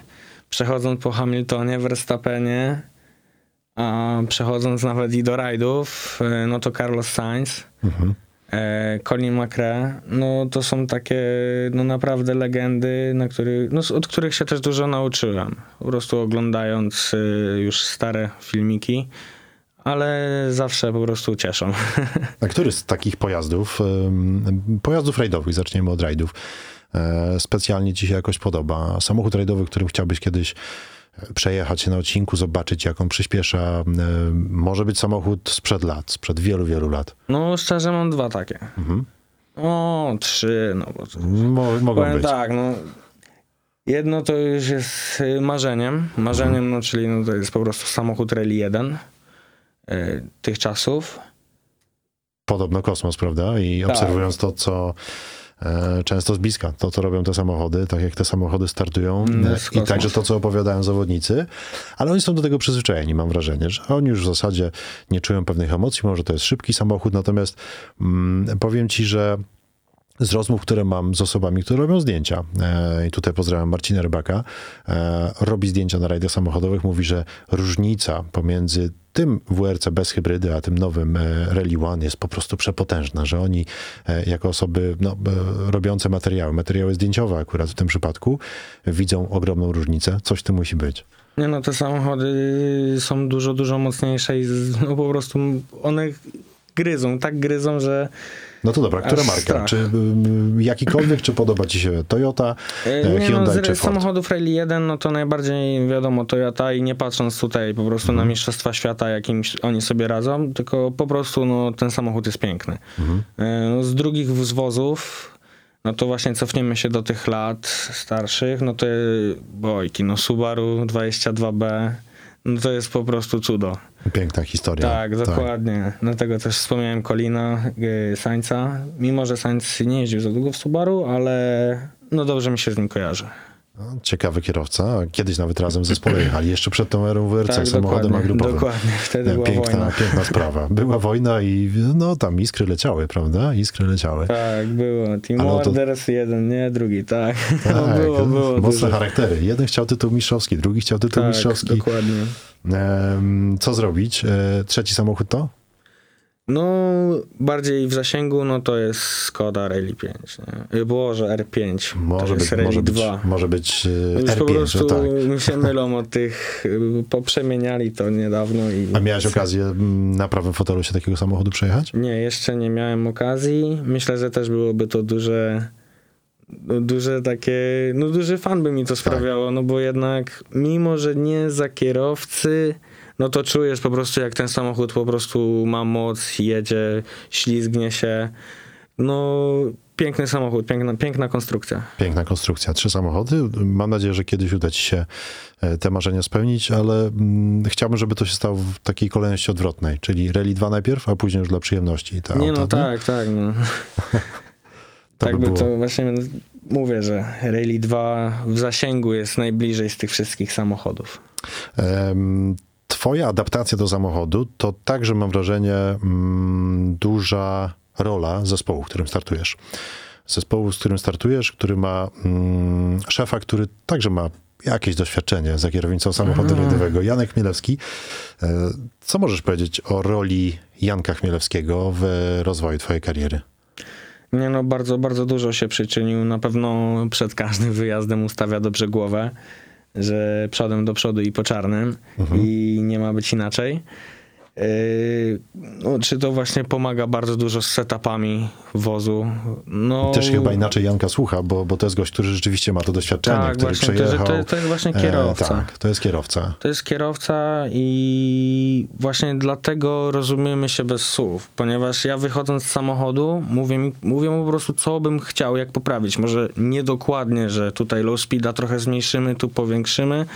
przechodząc po Hamiltonie, Verstappenie, przechodząc nawet i do rajdów, e, no to Carlos Sainz, Mhm. e, Colin McRae, no to są takie no naprawdę legendy, na który, no, od których się też dużo nauczyłem. Po prostu oglądając e, już stare filmiki, ale zawsze po prostu cieszą. A który z takich pojazdów, pojazdów rajdowych, zaczniemy od rajdów, specjalnie ci się jakoś podoba? Samochód rajdowy, którym chciałbyś kiedyś przejechać się na odcinku, zobaczyć jak on przyspiesza. e, Może być samochód sprzed lat, sprzed wielu, wielu lat. No szczerze mam dwa takie. Mhm. O, trzy, no bo Mo, mogą powiem być. tak, no jedno to już jest y, marzeniem, marzeniem, no czyli no, to jest po prostu samochód Rally 1 y, tych czasów. Podobno kosmos, prawda? I Tak. obserwując to, co e, często z bliska, to co robią te samochody, tak jak te samochody startują Mm, e, i także to, co opowiadają zawodnicy, ale oni są do tego przyzwyczajeni, mam wrażenie, że oni już w zasadzie nie czują pewnych emocji, może to jest szybki samochód, natomiast mm, powiem ci, że z rozmów, które mam z osobami, które robią zdjęcia, e, i tutaj pozdrawiam Marcina Rybaka, e, robi zdjęcia na rajdach samochodowych, mówi, że różnica pomiędzy tym WRC bez hybrydy, a tym nowym e, Rally One jest po prostu przepotężna, że oni jako osoby no, robiące materiały, materiały zdjęciowe akurat w tym przypadku, widzą ogromną różnicę. Coś tym musi być. Nie no, te samochody są dużo, dużo mocniejsze i no, po prostu one gryzą, tak gryzą, że No to dobra, która Aż marka? strach. Czy y, jakikolwiek, czy podoba ci się Toyota, E, e, Nie no, Hyundai z czy Ford? samochodów Rally 1, no to najbardziej wiadomo Toyota i nie patrząc tutaj po prostu Mhm. na mistrzostwa świata, jakim oni sobie radzą, tylko po prostu no, ten samochód jest piękny. Mhm. E, No, z drugich zwozów, no to właśnie cofniemy się do tych lat starszych, no to bojki, no Subaru 22B, no to jest po prostu cudo. Piękna historia. Tak, dokładnie. Dlatego też wspomniałem Kolina, y, Sańca. Mimo, że Sańc nie jeździł za długo w Subaru, ale no dobrze mi się z nim kojarzy. No, Ciekawy kierowca. Kiedyś nawet razem w zespole jechali. Jeszcze przed tą erą WRC, Tak, samochodem agrupowym. dokładnie. Wtedy była piękna, wojna. piękna sprawa. Była wojna i no tam iskry leciały, prawda? Iskry leciały. Tak, było. Team Ale to- Orders jeden, nie? Drugi, tak. Tak, no, było, było. mocne dużo. charaktery. Jeden chciał tytuł mistrzowski, drugi chciał tytuł Tak, mistrzowski. dokładnie. Co zrobić? E, trzeci samochód to? No, bardziej w zasięgu, no to jest Skoda Rally 5, nie? Boże, R5. Może być, Rally może być, 2. może być e, Już po R5, prostu że tak. mi się mylą od tych, y, poprzemieniali to niedawno i... A miałeś okazję na prawym fotelu się takiego samochodu przejechać? Nie, jeszcze nie miałem okazji. Myślę, że też byłoby to duże, no, duże takie, no duży fan by mi to sprawiało, no bo jednak mimo, że nie za kierowcy, no to czujesz po prostu jak ten samochód po prostu ma moc, jedzie, ślizgnie się. No piękny samochód, piękna, piękna konstrukcja. Piękna konstrukcja, trzy samochody. Mam nadzieję, że kiedyś uda ci się e, te marzenia spełnić, ale mm, chciałbym, żeby to się stało w takiej kolejności odwrotnej, czyli Rally 2 najpierw, a później już dla przyjemności. Te nie auta, no tak, tak. No. To tak by by to właśnie mówię, że Rally 2 w zasięgu jest najbliżej z tych wszystkich samochodów. Em, Twoja adaptacja do samochodu to także, mam wrażenie, mm, duża rola zespołu, w którym startujesz. Zespołu, z którym startujesz, który ma mm, szefa, który także ma jakieś doświadczenie za kierownicą samochodu rajdowego, Janek Chmielewski. E, Co możesz powiedzieć o roli Janka Chmielewskiego w rozwoju twojej kariery? Nie no, bardzo, bardzo dużo się przyczynił. Na pewno przed każdym wyjazdem ustawia dobrze głowę, że przodem do przodu i po czarnym i nie ma być inaczej. Yy, no, czy to właśnie pomaga bardzo dużo z setupami wozu? No, Też chyba inaczej Janka słucha, bo, bo to jest gość, który rzeczywiście ma to doświadczenie, Tak, który właśnie, to, przejechał. to, to jest właśnie E, kierowca. tak, to jest kierowca. To jest kierowca i właśnie dlatego rozumiemy się bez słów, ponieważ ja wychodząc z samochodu mówię, mi- mówię mu po prostu, co bym chciał, jak poprawić. Może niedokładnie, że tutaj low speeda trochę zmniejszymy, tu powiększymy, e,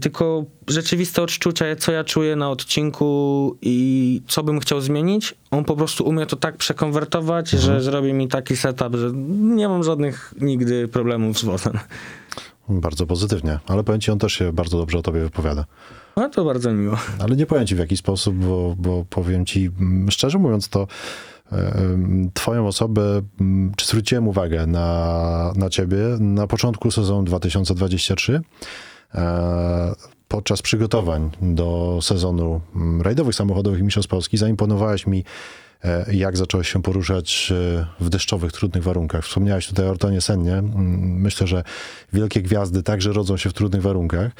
tylko rzeczywiste odczucia, co ja czuję na odcinku i co bym chciał zmienić, on po prostu umie to tak przekonwertować, że zrobi mi taki setup, że nie mam żadnych nigdy problemów z wozem. Bardzo pozytywnie, ale powiem ci, on też się bardzo dobrze o tobie wypowiada. No to bardzo miło. Ale nie powiem ci w jaki sposób, bo, bo powiem ci, mm, szczerze mówiąc, to e, twoją osobę, mm, czy zwróciłem uwagę na, na ciebie na początku sezonu 2023, e, podczas przygotowań do sezonu mm, rajdowych samochodowych Mistrzostw Polski, zaimponowałeś mi, e, jak zacząłeś się poruszać e, w deszczowych, trudnych warunkach. Wspomniałeś tutaj o Ortonie Sennie. Mm, Myślę, że wielkie gwiazdy także rodzą się w trudnych warunkach.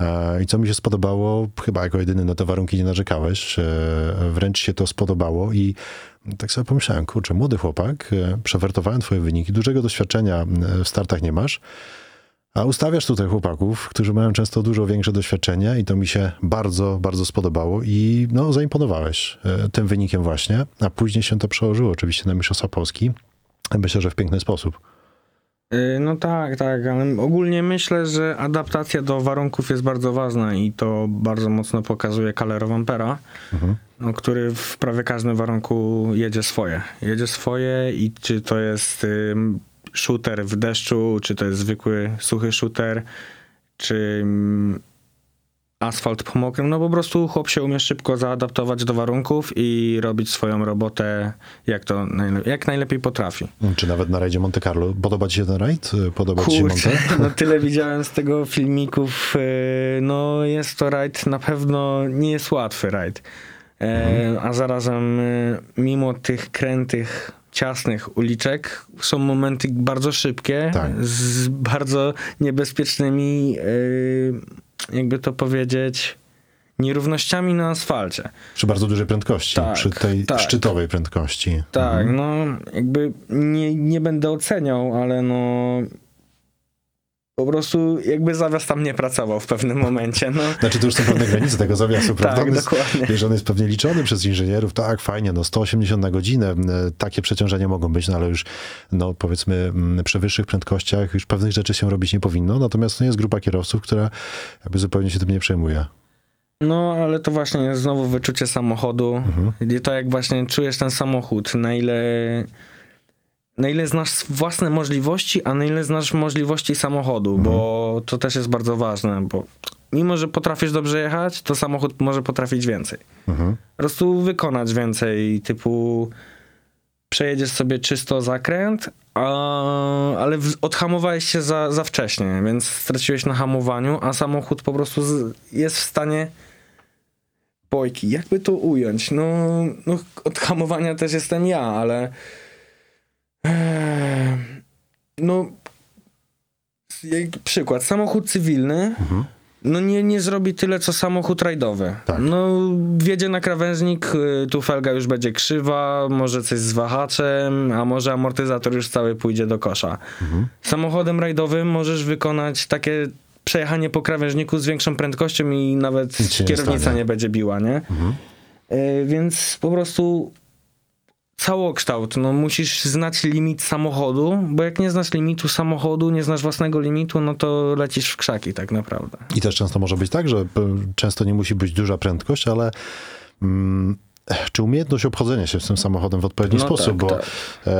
E, I co mi się spodobało, chyba jako jedyny na te warunki nie narzekałeś, e, wręcz się to spodobało i tak sobie pomyślałem, kurczę, młody chłopak, e, przewertowałem twoje wyniki, dużego doświadczenia e, w startach nie masz, a ustawiasz tutaj chłopaków, którzy mają często dużo większe doświadczenie i to mi się bardzo, bardzo spodobało i no, zaimponowałeś e, tym wynikiem właśnie, a później się to przełożyło oczywiście na Mistrzostwa Polski. Myślę, że w piękny sposób. Y, No tak, tak, ale ogólnie myślę, że adaptacja do warunków jest bardzo ważna i to bardzo mocno pokazuje Calero Vampera, no, który w prawie każdym warunku jedzie swoje. Jedzie swoje i czy to jest ym, shooter w deszczu, czy to jest zwykły suchy shooter, czy ym, asfalt po mokrym, no po prostu chłop się umie szybko zaadaptować do warunków i robić swoją robotę jak to najle- jak najlepiej potrafi. Czy nawet na rajdzie Monte Carlo. Podoba ci się ten rajd? Podoba ci się Kurczę, Monte? no tyle widziałem z tego filmików. e, No jest to rajd, na pewno nie jest łatwy rajd. E, A zarazem e, mimo tych krętych, ciasnych uliczek są momenty bardzo szybkie, Tak. z bardzo niebezpiecznymi, e, jakby to powiedzieć, nierównościami na asfalcie. Przy bardzo dużej prędkości, Tak, przy tej tak. szczytowej prędkości. Tak, Mhm. no jakby nie, nie będę oceniał, ale no po prostu jakby zawias tam nie pracował w pewnym momencie, no. Znaczy to już są pewne granice tego zawiasu, prawda? Tak, On jest- dokładnie. Wiesz, on jest pewnie liczony przez inżynierów, tak, fajnie, no 180 na godzinę, takie przeciążenia mogą być, no ale już, no powiedzmy, przy wyższych prędkościach już pewnych rzeczy się robić nie powinno, natomiast no, jest grupa kierowców, która jakby zupełnie się tym nie przejmuje. No, ale to właśnie jest znowu wyczucie samochodu. I to jak właśnie czujesz ten samochód, na ile, na ile znasz własne możliwości, a na ile znasz możliwości samochodu, bo to też jest bardzo ważne, bo mimo, że potrafisz dobrze jechać, to samochód może potrafić więcej. Mhm. Po prostu wykonać więcej, typu przejedziesz sobie czysto zakręt, a, ale w, odhamowałeś się za, za wcześnie, więc straciłeś na hamowaniu, a samochód po prostu z, jest w stanie bojki. Jakby to ująć? No, no od hamowania też jestem ja, ale no jak przykład, samochód cywilny no nie, nie zrobi tyle, co samochód rajdowy. Tak. No wjedzie na krawężnik, y, tu felga już będzie krzywa, może coś z wahaczem, a może amortyzator już cały pójdzie do kosza. Samochodem rajdowym możesz wykonać takie przejechanie po krawężniku z większą prędkością i nawet nie kierownica stanie. nie będzie biła, nie? Y, Więc po prostu całokształt, no musisz znać limit samochodu, bo jak nie znasz limitu samochodu, nie znasz własnego limitu, no to lecisz w krzaki tak naprawdę. I też często może być tak, że często nie musi być duża prędkość, ale mm, czy umiejętność obchodzenia się z tym samochodem w odpowiedni No sposób, tak, bo tak. e,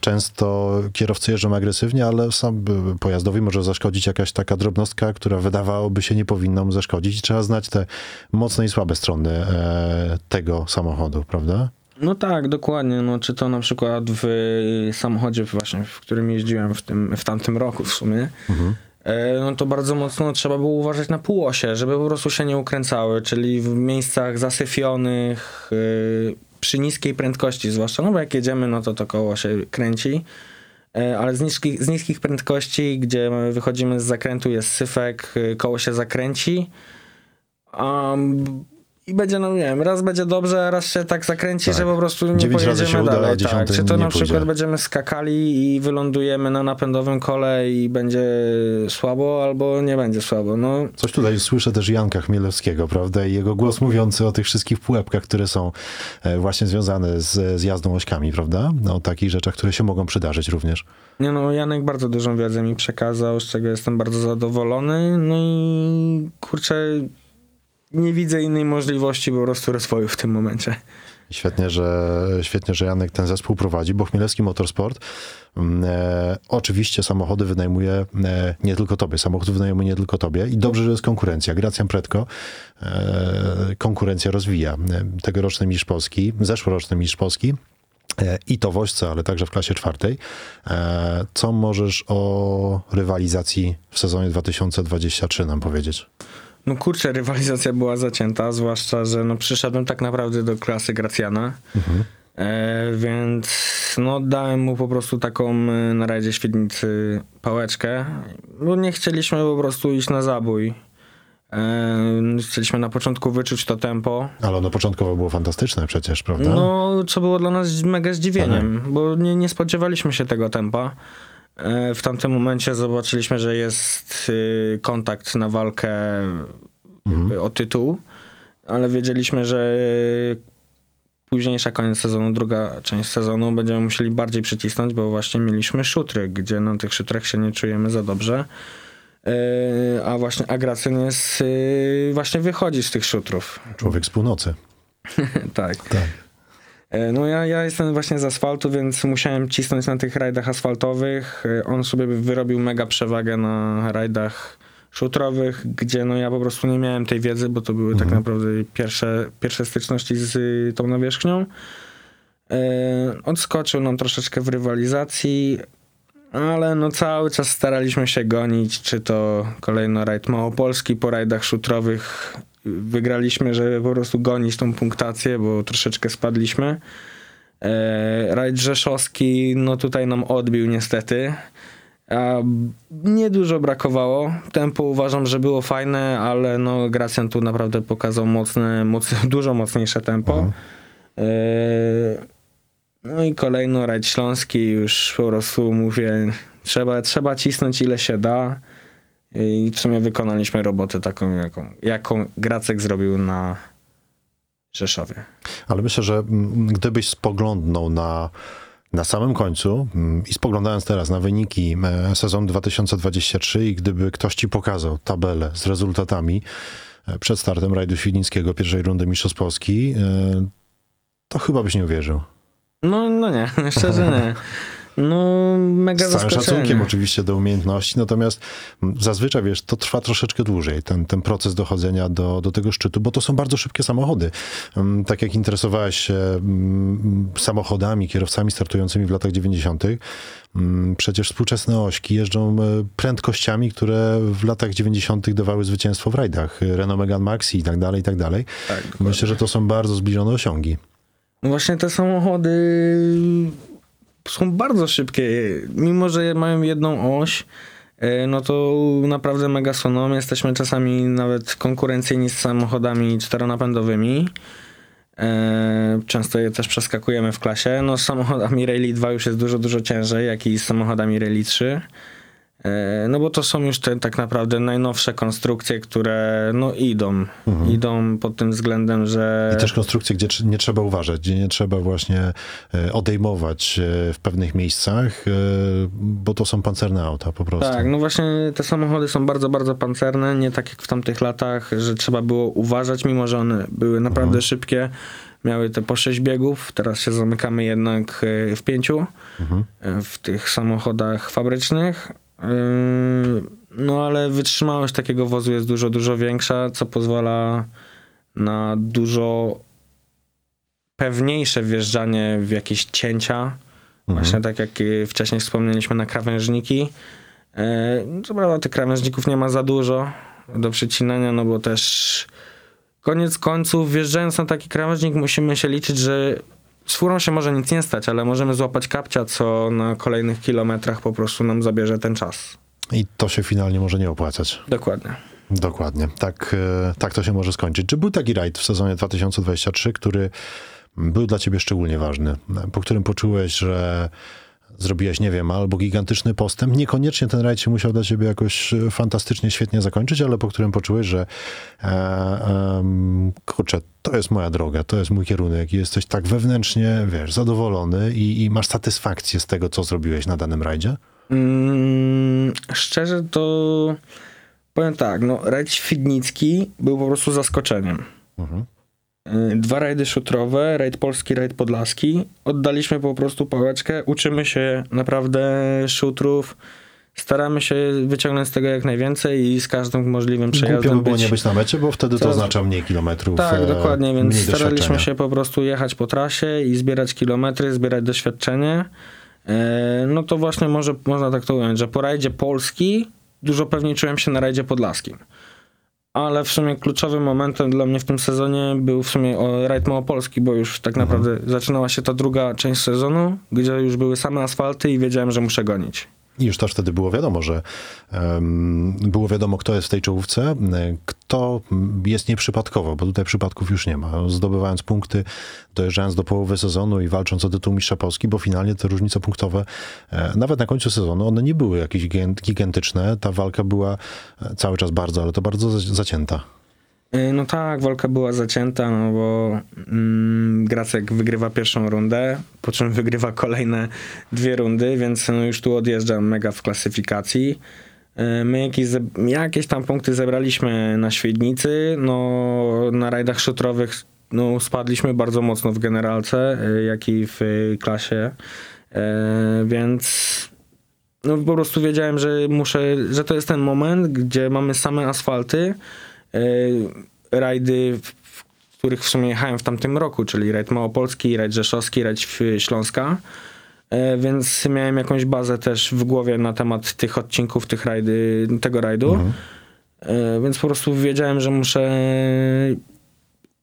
często kierowcy jeżdżą agresywnie, ale sam e, pojazdowi może zaszkodzić jakaś taka drobnostka, która wydawałoby się nie powinna mu zaszkodzić. Trzeba znać te mocne i słabe strony e, tego samochodu, prawda? No tak, dokładnie. No, czy to na przykład w samochodzie właśnie, w którym jeździłem w, tym, w tamtym roku w sumie, e, no to bardzo mocno trzeba było uważać na półosie, żeby po prostu się nie ukręcały, czyli w miejscach zasyfionych, e, przy niskiej prędkości zwłaszcza, no bo jak jedziemy, no to to koło się kręci, E, ale z niskich, z niskich prędkości, gdzie wychodzimy z zakrętu, jest syfek, e, koło się zakręci, a i będzie, no nie wiem, raz będzie dobrze, a raz się tak zakręci, Tak. że po prostu nie pojedziemy uda, dalej. Tak. Czy to na przykład pójdzie. będziemy skakali i wylądujemy na napędowym kole i będzie słabo, albo nie będzie słabo. No Coś tutaj słyszę też Janka Chmielewskiego, prawda? I jego głos mówiący o tych wszystkich pułapkach, które są e, właśnie związane z, z jazdą ośkami, prawda? No, o takich rzeczach, które się mogą przydarzyć również. Nie no, Janek bardzo dużą wiedzę mi przekazał, z czego jestem bardzo zadowolony. No i kurczę, nie widzę innej możliwości po prostu rozwoju w tym momencie. Świetnie, że, świetnie, że Janek ten zespół prowadzi, bo Chmielewski Motorsport mm, e, oczywiście samochody wynajmuje e, nie tylko tobie, samochód wynajmuje nie tylko tobie i dobrze, że jest konkurencja. Gracjan Pretko e, konkurencja rozwija. E, Tegoroczny mistrz Polski, zeszłoroczny mistrz Polski e, i to woźce, ale także w klasie czwartej. E, Co możesz o rywalizacji w sezonie 2023 nam powiedzieć? No kurczę, rywalizacja była zacięta, zwłaszcza, że no przyszedłem tak naprawdę do klasy Gracjana, e, więc no dałem mu po prostu taką e, na rajdzie Świdnicy pałeczkę, bo nie chcieliśmy po prostu iść na zabój. E, chcieliśmy na początku wyczuć to tempo, Ale ono początkowo było fantastyczne przecież, prawda? no, co było dla nas mega zdziwieniem, bo nie, nie spodziewaliśmy się tego tempa. E, W tamtym momencie zobaczyliśmy, że jest y, kontakt na walkę jakby o tytuł, ale wiedzieliśmy, że późniejsza koniec sezonu, druga część sezonu będziemy musieli bardziej przycisnąć, bo właśnie mieliśmy szutry, gdzie na tych szutrach się nie czujemy za dobrze. E, A właśnie Agracyn jest, y, właśnie wychodzi z tych szutrów. Człowiek z północy. tak. Tak. E, No ja, ja jestem właśnie z asfaltu, więc musiałem cisnąć na tych rajdach asfaltowych. E, On sobie wyrobił mega przewagę na rajdach szutrowych, gdzie no ja po prostu nie miałem tej wiedzy, bo to były tak naprawdę pierwsze, pierwsze styczności z y, tą nawierzchnią. E, Odskoczył nam troszeczkę w rywalizacji, ale no cały czas staraliśmy się gonić, czy to kolejno rajd Małopolski po rajdach szutrowych wygraliśmy, żeby po prostu gonić tą punktację, bo troszeczkę spadliśmy. E, rajd Rzeszowski, no tutaj nam odbił niestety. A niedużo brakowało. Tempo uważam, że było fajne, ale no Gracjan tu naprawdę pokazał mocne, mocne dużo mocniejsze tempo. Yy, No i kolejno rajd śląski już po prostu mówię, trzeba, trzeba cisnąć ile się da. I w sumie wykonaliśmy robotę taką, jaką, jaką Gracek zrobił na Rzeszowie. Ale myślę, że mm, gdybyś spoglądnął na, na samym końcu mm, i spoglądając teraz na wyniki e, sezonu 2023 i gdyby ktoś ci pokazał tabelę z rezultatami e, przed startem rajdu Świdnickiego pierwszej rundy Mistrzostw Polski, e, to chyba byś nie uwierzył. No, no nie, szczerze nie. No, mega Z całym szacunkiem oczywiście do umiejętności, natomiast zazwyczaj, wiesz, to trwa troszeczkę dłużej, ten, ten proces dochodzenia do, do tego szczytu, bo to są bardzo szybkie samochody. Mm, Tak jak interesowałeś się mm, samochodami, kierowcami startującymi w latach 90., mm, przecież współczesne ośki jeżdżą e, prędkościami, które w latach 90. dawały zwycięstwo w rajdach. Renault Megane Maxi i tak dalej, i tak dalej. Tak. Myślę, że to są bardzo zbliżone osiągi. No właśnie te samochody są bardzo szybkie. Mimo, że mają jedną oś, e, no to naprawdę mega słoną. Jesteśmy czasami nawet konkurencyjni z samochodami czteronapędowymi. E, Często je też przeskakujemy w klasie. No z samochodami Rally 2 już jest dużo, dużo ciężej, jak i z samochodami Rally 3. E, No bo to są już te tak naprawdę najnowsze konstrukcje, które no idą. Idą pod tym względem, że... I też konstrukcje, gdzie nie trzeba uważać, gdzie nie trzeba właśnie e, odejmować e, w pewnych miejscach, bo to są pancerne auta po prostu. Tak, no właśnie te samochody są bardzo, bardzo pancerne, nie tak jak w tamtych latach, że trzeba było uważać, mimo że one były naprawdę szybkie, miały te po 6 biegów, teraz się zamykamy jednak w pięciu e, w tych samochodach fabrycznych. Yy, No ale wytrzymałość takiego wozu jest dużo, dużo większa, co pozwala na dużo pewniejsze wjeżdżanie w jakieś cięcia. Właśnie tak jak y, wcześniej wspomnieliśmy na krawężniki. E, Co prawda tych krawężników nie ma za dużo do przycinania, no bo też koniec końców wjeżdżając na taki krawężnik musimy się liczyć, że z furą się może nic nie stać, ale możemy złapać kapcia, co na kolejnych kilometrach po prostu nam zabierze ten czas. I to się finalnie może nie opłacać. Dokładnie. Dokładnie. Tak, e, tak to się może skończyć. Czy był taki rajd w sezonie 2023, który był dla ciebie szczególnie ważny, po którym poczułeś, że zrobiłeś, nie wiem, albo gigantyczny postęp. Niekoniecznie ten rajd się musiał dla ciebie jakoś e, fantastycznie, świetnie zakończyć, ale po którym poczułeś, że e, em, kurczę, to jest moja droga, to jest mój kierunek i jesteś tak wewnętrznie, wiesz, zadowolony i, i masz satysfakcję z tego, co zrobiłeś na danym rajdzie? Mm, szczerze to powiem tak, no rajd Świdnicki był po prostu zaskoczeniem. Mhm. Y, Dwa rajdy szutrowe, rajd polski, rajd podlaski. Oddaliśmy po prostu pałeczkę, uczymy się naprawdę szutrów, staramy się wyciągnąć z tego jak najwięcej i z każdym możliwym Głupio przejazdem by było być... nie być na mecie, bo wtedy to oznacza mniej kilometrów. Tak, e, dokładnie, więc staraliśmy się po prostu jechać po trasie i zbierać kilometry, zbierać doświadczenie. E, No to właśnie może można tak to ująć, że po rajdzie Polski dużo pewniej czułem się na rajdzie podlaskim. Ale w sumie kluczowym momentem dla mnie w tym sezonie był w sumie rajd Małopolski, bo już tak naprawdę zaczynała się ta druga część sezonu, gdzie już były same asfalty i wiedziałem, że muszę gonić. I już też wtedy było wiadomo, że em, było wiadomo, kto jest w tej czołówce, kto jest nieprzypadkowo, bo tutaj przypadków już nie ma. Zdobywając punkty, dojeżdżając do połowy sezonu i walcząc o tytuł mistrza Polski, bo finalnie te różnice punktowe, e, nawet na końcu sezonu, one nie były jakieś gigan- gigantyczne. Ta walka była e, cały czas bardzo, ale to bardzo za- zacięta. Y, No tak, walka była zacięta, no bo mm, Gracek wygrywa pierwszą rundę, po czym wygrywa kolejne dwie rundy, więc no już tu odjeżdża mega w klasyfikacji. Y, My jakieś, jakieś tam punkty zebraliśmy na Świdnicy, no na rajdach szutrowych no, spadliśmy bardzo mocno w generalce, y, jak i w klasie, więc no po prostu wiedziałem, że muszę, że to jest ten moment, gdzie mamy same asfalty, rajdy, w których w sumie jechałem w tamtym roku, czyli rajd Małopolski, rajd Rzeszowski, rajd Śląska, E, więc miałem jakąś bazę też w głowie na temat tych odcinków, tych rajdy, tego rajdu, E, więc po prostu wiedziałem, że muszę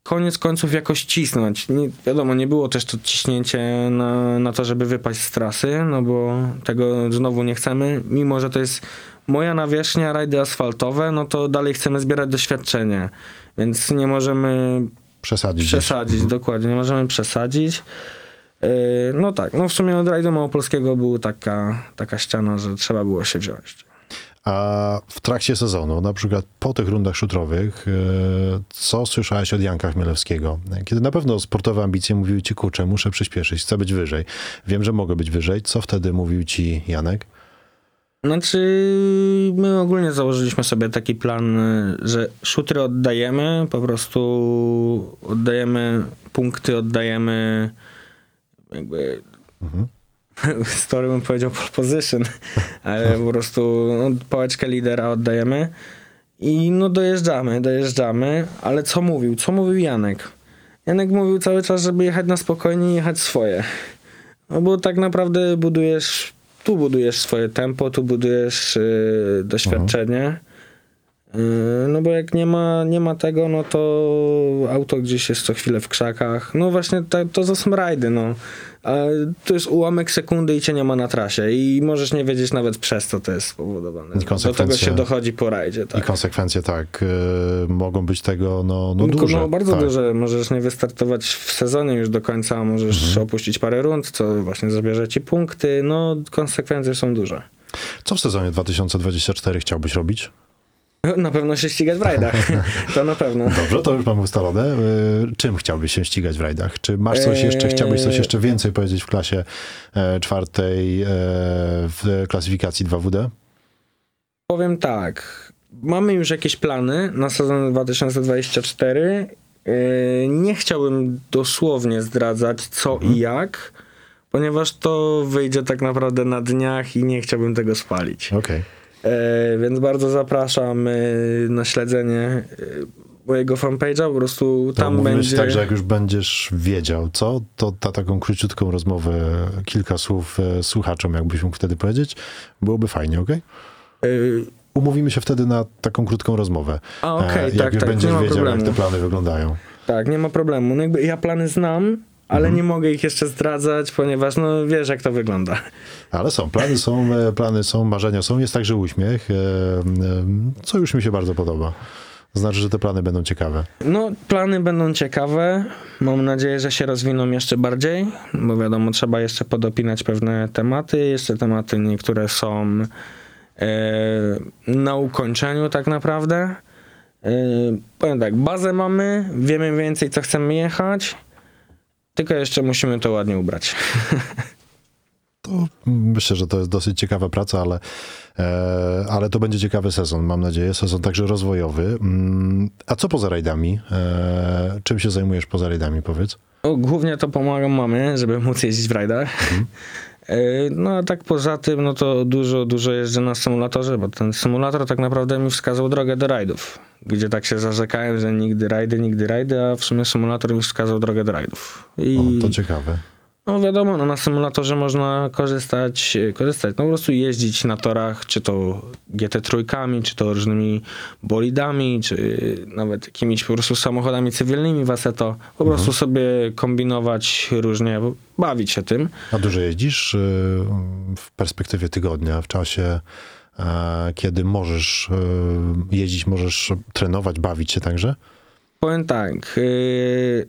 koniec końców jakoś cisnąć. Nie, wiadomo, nie było też to ciśnięcie na, na to, żeby wypaść z trasy, no bo tego znowu nie chcemy. Mimo, że to jest moja nawierzchnia, rajdy asfaltowe, no to dalej chcemy zbierać doświadczenie. Więc nie możemy Przesadzić. przesadzić, dokładnie, nie możemy przesadzić. Yy, No tak, no w sumie od rajdu małopolskiego była taka, taka ściana, że trzeba było się wziąć. A w trakcie sezonu, na przykład po tych rundach szutrowych, e, co słyszałeś od Janka Chmielewskiego? Kiedy na pewno sportowe ambicje mówiły ci, kurczę, muszę przyspieszyć, chcę być wyżej. Wiem, że mogę być wyżej. Co wtedy mówił ci Janek? Znaczy, my ogólnie założyliśmy sobie taki plan, że szutry oddajemy, po prostu oddajemy punkty, oddajemy jakby story bym powiedział pole position, ale po prostu no, pałeczkę lidera oddajemy i no dojeżdżamy, dojeżdżamy, ale co mówił? Co mówił Janek? Janek mówił cały czas, żeby jechać na spokojnie i jechać swoje. No bo tak naprawdę budujesz, tu budujesz swoje tempo, tu budujesz yy, doświadczenie. Yy, no bo jak nie ma, nie ma tego, no to auto gdzieś jest co chwilę w krzakach. No właśnie to, to, to są rajdy, no. To jest ułamek sekundy i cię nie ma na trasie i możesz nie wiedzieć nawet przez co to jest spowodowane. Do konsekwencje- tego się dochodzi po rajdzie, I tak. konsekwencje tak, e, mogą być tego no, no duże. no bardzo tak. duże. Możesz nie wystartować w sezonie już do końca, możesz Mhm. opuścić parę rund, co właśnie zabierze ci punkty. No, konsekwencje są duże. Co w sezonie 2024 chciałbyś robić? Na pewno się ścigać w rajdach. to na pewno. Dobrze, to już mamy ustalone. E, Czym chciałbyś się ścigać w rajdach? Czy masz coś jeszcze, Eee. chciałbyś coś jeszcze więcej powiedzieć w klasie e, czwartej e, w klasyfikacji 2WD? Powiem tak. Mamy już jakieś plany na sezon 2024. Yy, Nie chciałbym dosłownie zdradzać co i jak, ponieważ to wyjdzie tak naprawdę na dniach i nie chciałbym tego spalić. Okej. E, więc bardzo zapraszam e, na śledzenie e, mojego fanpage'a, po prostu tam będzie... tak, że jak już będziesz wiedział, co, to ta taką króciutką rozmowę, kilka słów e, słuchaczom, jakbyś mógł wtedy powiedzieć, byłoby fajnie, okej? E, Umówimy się wtedy na taką krótką rozmowę. A, okej, E, jak tak, już tak, będziesz nie ma wiedział, problemu. jak te plany wyglądają. tak, nie ma problemu. No jakby ja plany znam, ale Mhm. nie mogę ich jeszcze zdradzać, ponieważ no wiesz jak to wygląda. Ale są, plany są, e, plany są, marzenia są. Jest także uśmiech, e, e, co już mi się bardzo podoba. Znaczy, że te plany będą ciekawe. No, plany będą ciekawe. Mam nadzieję, że się rozwiną jeszcze bardziej, bo wiadomo, trzeba jeszcze podopinać pewne tematy. Jeszcze tematy niektóre są e, na ukończeniu tak naprawdę. E, powiem tak, bazę mamy, wiemy więcej co chcemy jechać, tylko jeszcze musimy to ładnie ubrać. To myślę, że to jest dosyć ciekawa praca, ale, e, ale to będzie ciekawy sezon, mam nadzieję. Sezon także rozwojowy. Mm, A co poza rajdami? E, czym się zajmujesz poza rajdami, powiedz? No, głównie to pomagam mamie, żeby móc jeździć w rajdach. E, No a tak poza tym, no to dużo, dużo jeżdżę na symulatorze, bo ten symulator tak naprawdę mi wskazał drogę do rajdów. Gdzie tak się zarzekałem, że nigdy rajdy, nigdy rajdy, a w sumie symulator mi wskazał drogę do rajdów. I O, to ciekawe. No wiadomo, no na symulatorze można korzystać, korzystać, no po prostu jeździć na torach, czy to GT trójkami, czy to różnymi bolidami, czy nawet jakimiś po prostu samochodami cywilnymi w Assetto. Po prostu sobie kombinować różnie, bawić się tym. A dużo jeździsz y, w perspektywie tygodnia, w czasie, e, kiedy możesz y, jeździć, możesz trenować, bawić się także? Powiem tak, yy,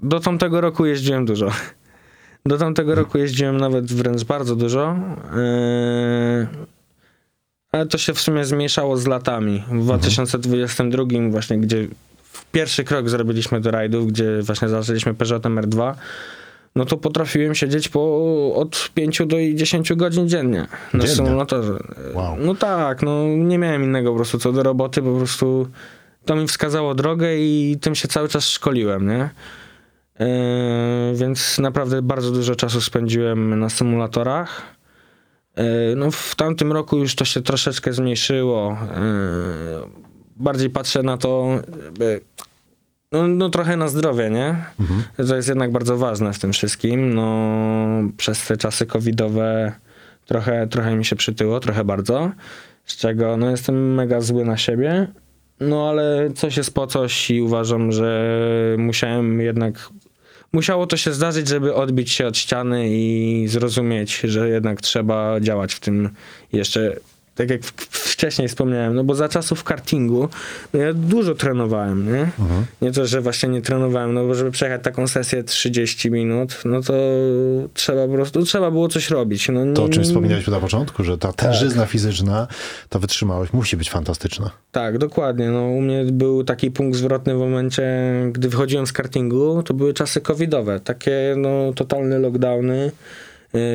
do tamtego roku jeździłem dużo. Do tamtego roku jeździłem nawet wręcz bardzo dużo. Yy, ale to się w sumie zmniejszało z latami. W 2022 właśnie, gdzie pierwszy krok zrobiliśmy do rajdów, gdzie właśnie zaczęliśmy Peugeotem R2, no to potrafiłem siedzieć po od 5 do 10 godzin dziennie na symulatorze. Wow. No tak, no nie miałem innego po prostu co do roboty, po prostu to mi wskazało drogę i tym się cały czas szkoliłem, nie? Yy, więc naprawdę bardzo dużo czasu spędziłem na symulatorach. Yy, no w tamtym roku już to się troszeczkę zmniejszyło. Yy, bardziej patrzę na to, no, no trochę na zdrowie, nie? To jest jednak bardzo ważne w tym wszystkim. No przez te czasy covidowe trochę, trochę mi się przytyło, trochę bardzo. Z czego no jestem mega zły na siebie. No ale coś jest po coś i uważam, że musiałem jednak. Musiało to się zdarzyć, żeby odbić się od ściany i zrozumieć, że jednak trzeba działać w tym jeszcze. Tak jak wcześniej wspomniałem, no bo za czasów kartingu no ja dużo trenowałem, nie? Nie to, że właśnie nie trenowałem, no bo żeby przejechać taką sesję 30 minut, no to trzeba po prostu, trzeba było coś robić. No, To o czym wspomnieliśmy na początku, że ta Tak. tężyzna fizyczna, ta wytrzymałość musi być fantastyczna. Tak, dokładnie. No, u mnie był taki punkt zwrotny w momencie, gdy wychodziłem z kartingu, to były czasy covidowe, takie no, totalne lockdowny,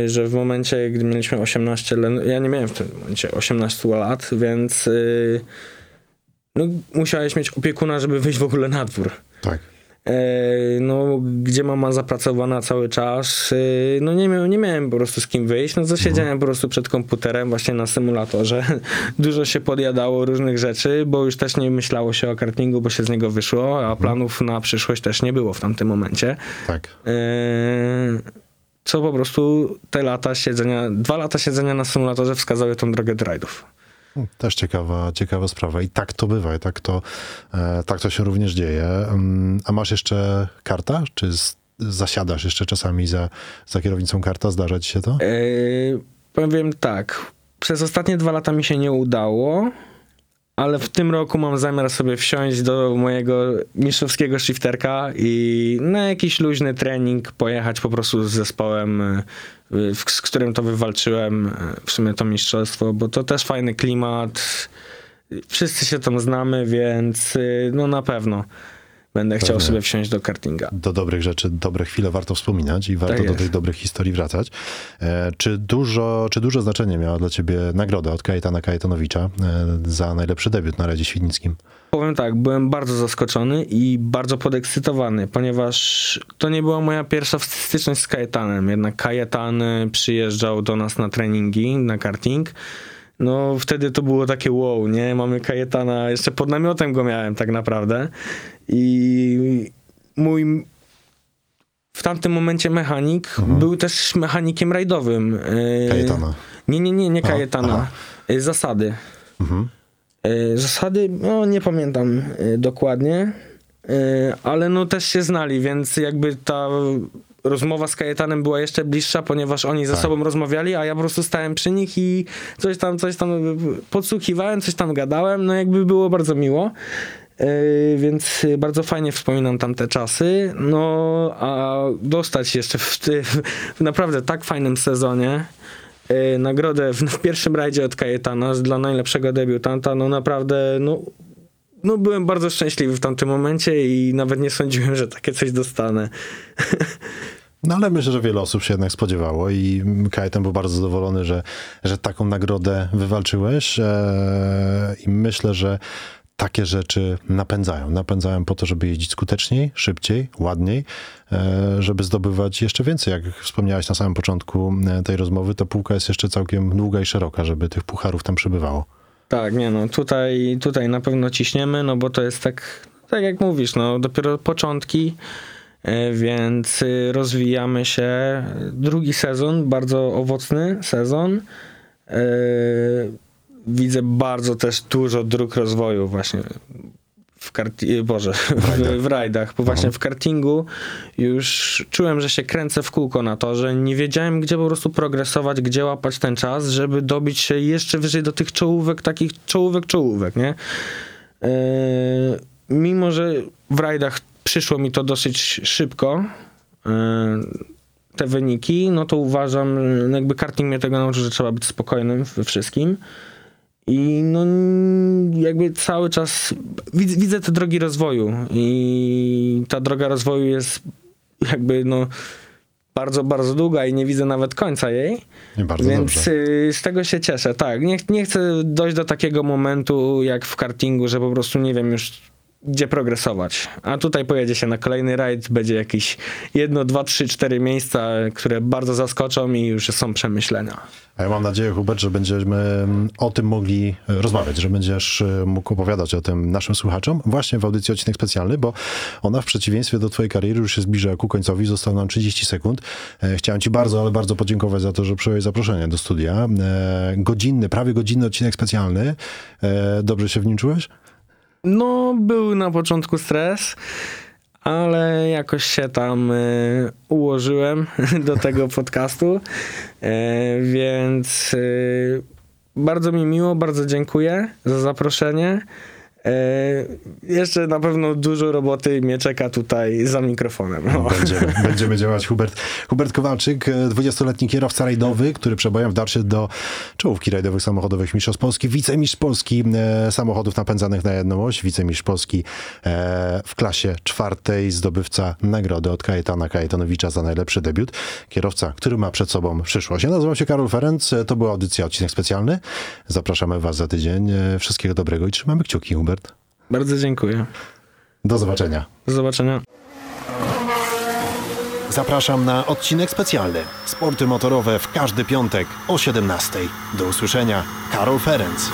że w momencie, gdy mieliśmy 18 lat, ja nie miałem w tym momencie 18 lat, więc y, no, musiałeś mieć opiekuna, żeby wyjść w ogóle na dwór. Tak. E, no, gdzie mama zapracowana cały czas, e, no nie, miał, nie miałem po prostu z kim wyjść, no to siedziałem po prostu przed komputerem właśnie na symulatorze. Dużo się podjadało różnych rzeczy, bo już też nie myślało się o kartingu, bo się z niego wyszło, a planów na przyszłość też nie było w tamtym momencie. Tak. E, co po prostu te lata siedzenia, dwa lata siedzenia na symulatorze wskazały tą drogę do rajdów. Też ciekawa, ciekawa sprawa. I tak to bywa, i tak to, e, tak to się również dzieje. Mm, A masz jeszcze karta? Czy z, zasiadasz jeszcze czasami za, za kierownicą karta? Zdarza ci się to? E, powiem tak. Przez ostatnie dwa lata mi się nie udało, ale w tym roku mam zamiar sobie wsiąść do mojego mistrzowskiego shifterka i na jakiś luźny trening pojechać po prostu z zespołem, e, z którym to wywalczyłem e, w sumie to mistrzostwo, bo to też fajny klimat. Wszyscy się tam znamy, więc e, no na pewno będę chciał Pewnie. sobie wsiąść do kartinga. Do dobrych rzeczy, dobre chwile warto wspominać i warto Tak do tych dobrych historii wracać. E, czy, dużo, czy duże znaczenie miała dla ciebie nagroda od Kajetana Kajetanowicza e, za najlepszy debiut na Radzie Świdnickim? Powiem tak, byłem bardzo zaskoczony i bardzo podekscytowany, ponieważ to nie była moja pierwsza styczność z Kajetanem. Jednak Kajetan y, przyjeżdżał do nas na treningi, na karting. No wtedy to było takie wow, nie? Mamy Kajetana, jeszcze pod namiotem go miałem tak naprawdę. I mój w tamtym momencie mechanik był też mechanikiem rajdowym. Y, Kajetana. Nie, nie, nie, nie Aha, Kajetana. aha. Y, Zasady. Mhm. E, Zasady, no nie pamiętam e, dokładnie, e, ale no też się znali, więc jakby ta rozmowa z Kajetanem była jeszcze bliższa, ponieważ oni ze Tak. sobą rozmawiali, a ja po prostu stałem przy nich i coś tam, coś tam podsłuchiwałem, coś tam gadałem, no jakby było bardzo miło. E, Więc bardzo fajnie wspominam tamte czasy. No, a dostać jeszcze w, ty, w naprawdę tak fajnym sezonie e, nagrodę w, w pierwszym rajdzie od Kajetana dla najlepszego debiutanta, no naprawdę, no, no byłem bardzo szczęśliwy w tamtym momencie i nawet nie sądziłem, że takie coś dostanę. No ale myślę, że wiele osób się jednak spodziewało i Kajetan był bardzo zadowolony, że, że taką nagrodę wywalczyłeś e, i myślę, że takie rzeczy napędzają. Napędzają po to, żeby jeździć skuteczniej, szybciej, ładniej, e, żeby zdobywać jeszcze więcej. Jak wspomniałeś na samym początku e, tej rozmowy, ta półka jest jeszcze całkiem długa i szeroka, żeby tych pucharów tam przybywało. Tak, nie no, tutaj, tutaj na pewno ciśniemy, no bo to jest tak, tak jak mówisz, no dopiero początki, e, więc y, rozwijamy się. Drugi sezon, bardzo owocny sezon. E, Widzę bardzo też dużo dróg rozwoju właśnie w karti- Boże, w, w rajdach, bo właśnie w kartingu już czułem, że się kręcę w kółko na to, że nie wiedziałem, gdzie po prostu progresować, gdzie łapać ten czas, żeby dobić się jeszcze wyżej do tych czołówek, takich czołówek, czołówek, nie? Eee, mimo, że w rajdach przyszło mi to dosyć szybko, eee, te wyniki, no to uważam, jakby karting mnie tego nauczył, że trzeba być spokojnym we wszystkim. I no jakby cały czas widzę, widzę te drogi rozwoju i ta droga rozwoju jest jakby no bardzo, bardzo długa i nie widzę nawet końca jej. Nie bardzo Więc dobrze. y, z tego się cieszę, tak. Nie, nie chcę dojść do takiego momentu jak w kartingu, że po prostu nie wiem już gdzie progresować. A tutaj pojedzie się na kolejny rajd, będzie jakieś jedno, dwa, trzy, cztery miejsca, które bardzo zaskoczą i już są przemyślenia. A ja mam nadzieję, Hubert, że będziemy mm, o tym mogli rozmawiać, że będziesz e, mógł opowiadać o tym naszym słuchaczom właśnie w audycji odcinek specjalny, bo ona w przeciwieństwie do twojej kariery już się zbliża ku końcowi, zostało nam 30 sekund. E, Chciałem ci bardzo, ale bardzo podziękować za to, że przyjąłeś zaproszenie do studia. E, Godzinny, prawie godzinny odcinek specjalny. E, Dobrze się w nim czułeś? No, był na początku stres, ale jakoś się tam e, ułożyłem do tego podcastu, e, więc e, bardzo mi miło, bardzo dziękuję za zaproszenie. E, jeszcze na pewno dużo roboty mnie czeka tutaj za mikrofonem. No. Będziemy, będziemy działać. Hubert, Hubert Kowalczyk, e, 20-letni kierowca rajdowy, który przebojem wdarł do czołówki rajdowych samochodowych Mistrzostw Polski, wicemistrz Polski e, samochodów napędzanych na jedną oś, wicemistrz Polski e, w klasie czwartej, zdobywca nagrody od Kajetana Kajetanowicza za najlepszy debiut. Kierowca, który ma przed sobą przyszłość. Ja nazywam się Karol Ferenc, e, to była audycja, odcinek specjalny. Zapraszamy was za tydzień. E, Wszystkiego dobrego i trzymamy kciuki, Hubert. Bardzo dziękuję. Do zobaczenia. Do zobaczenia. Zapraszam na odcinek specjalny. Sporty motorowe w każdy piątek o 17. Do usłyszenia. Karol Ferenc.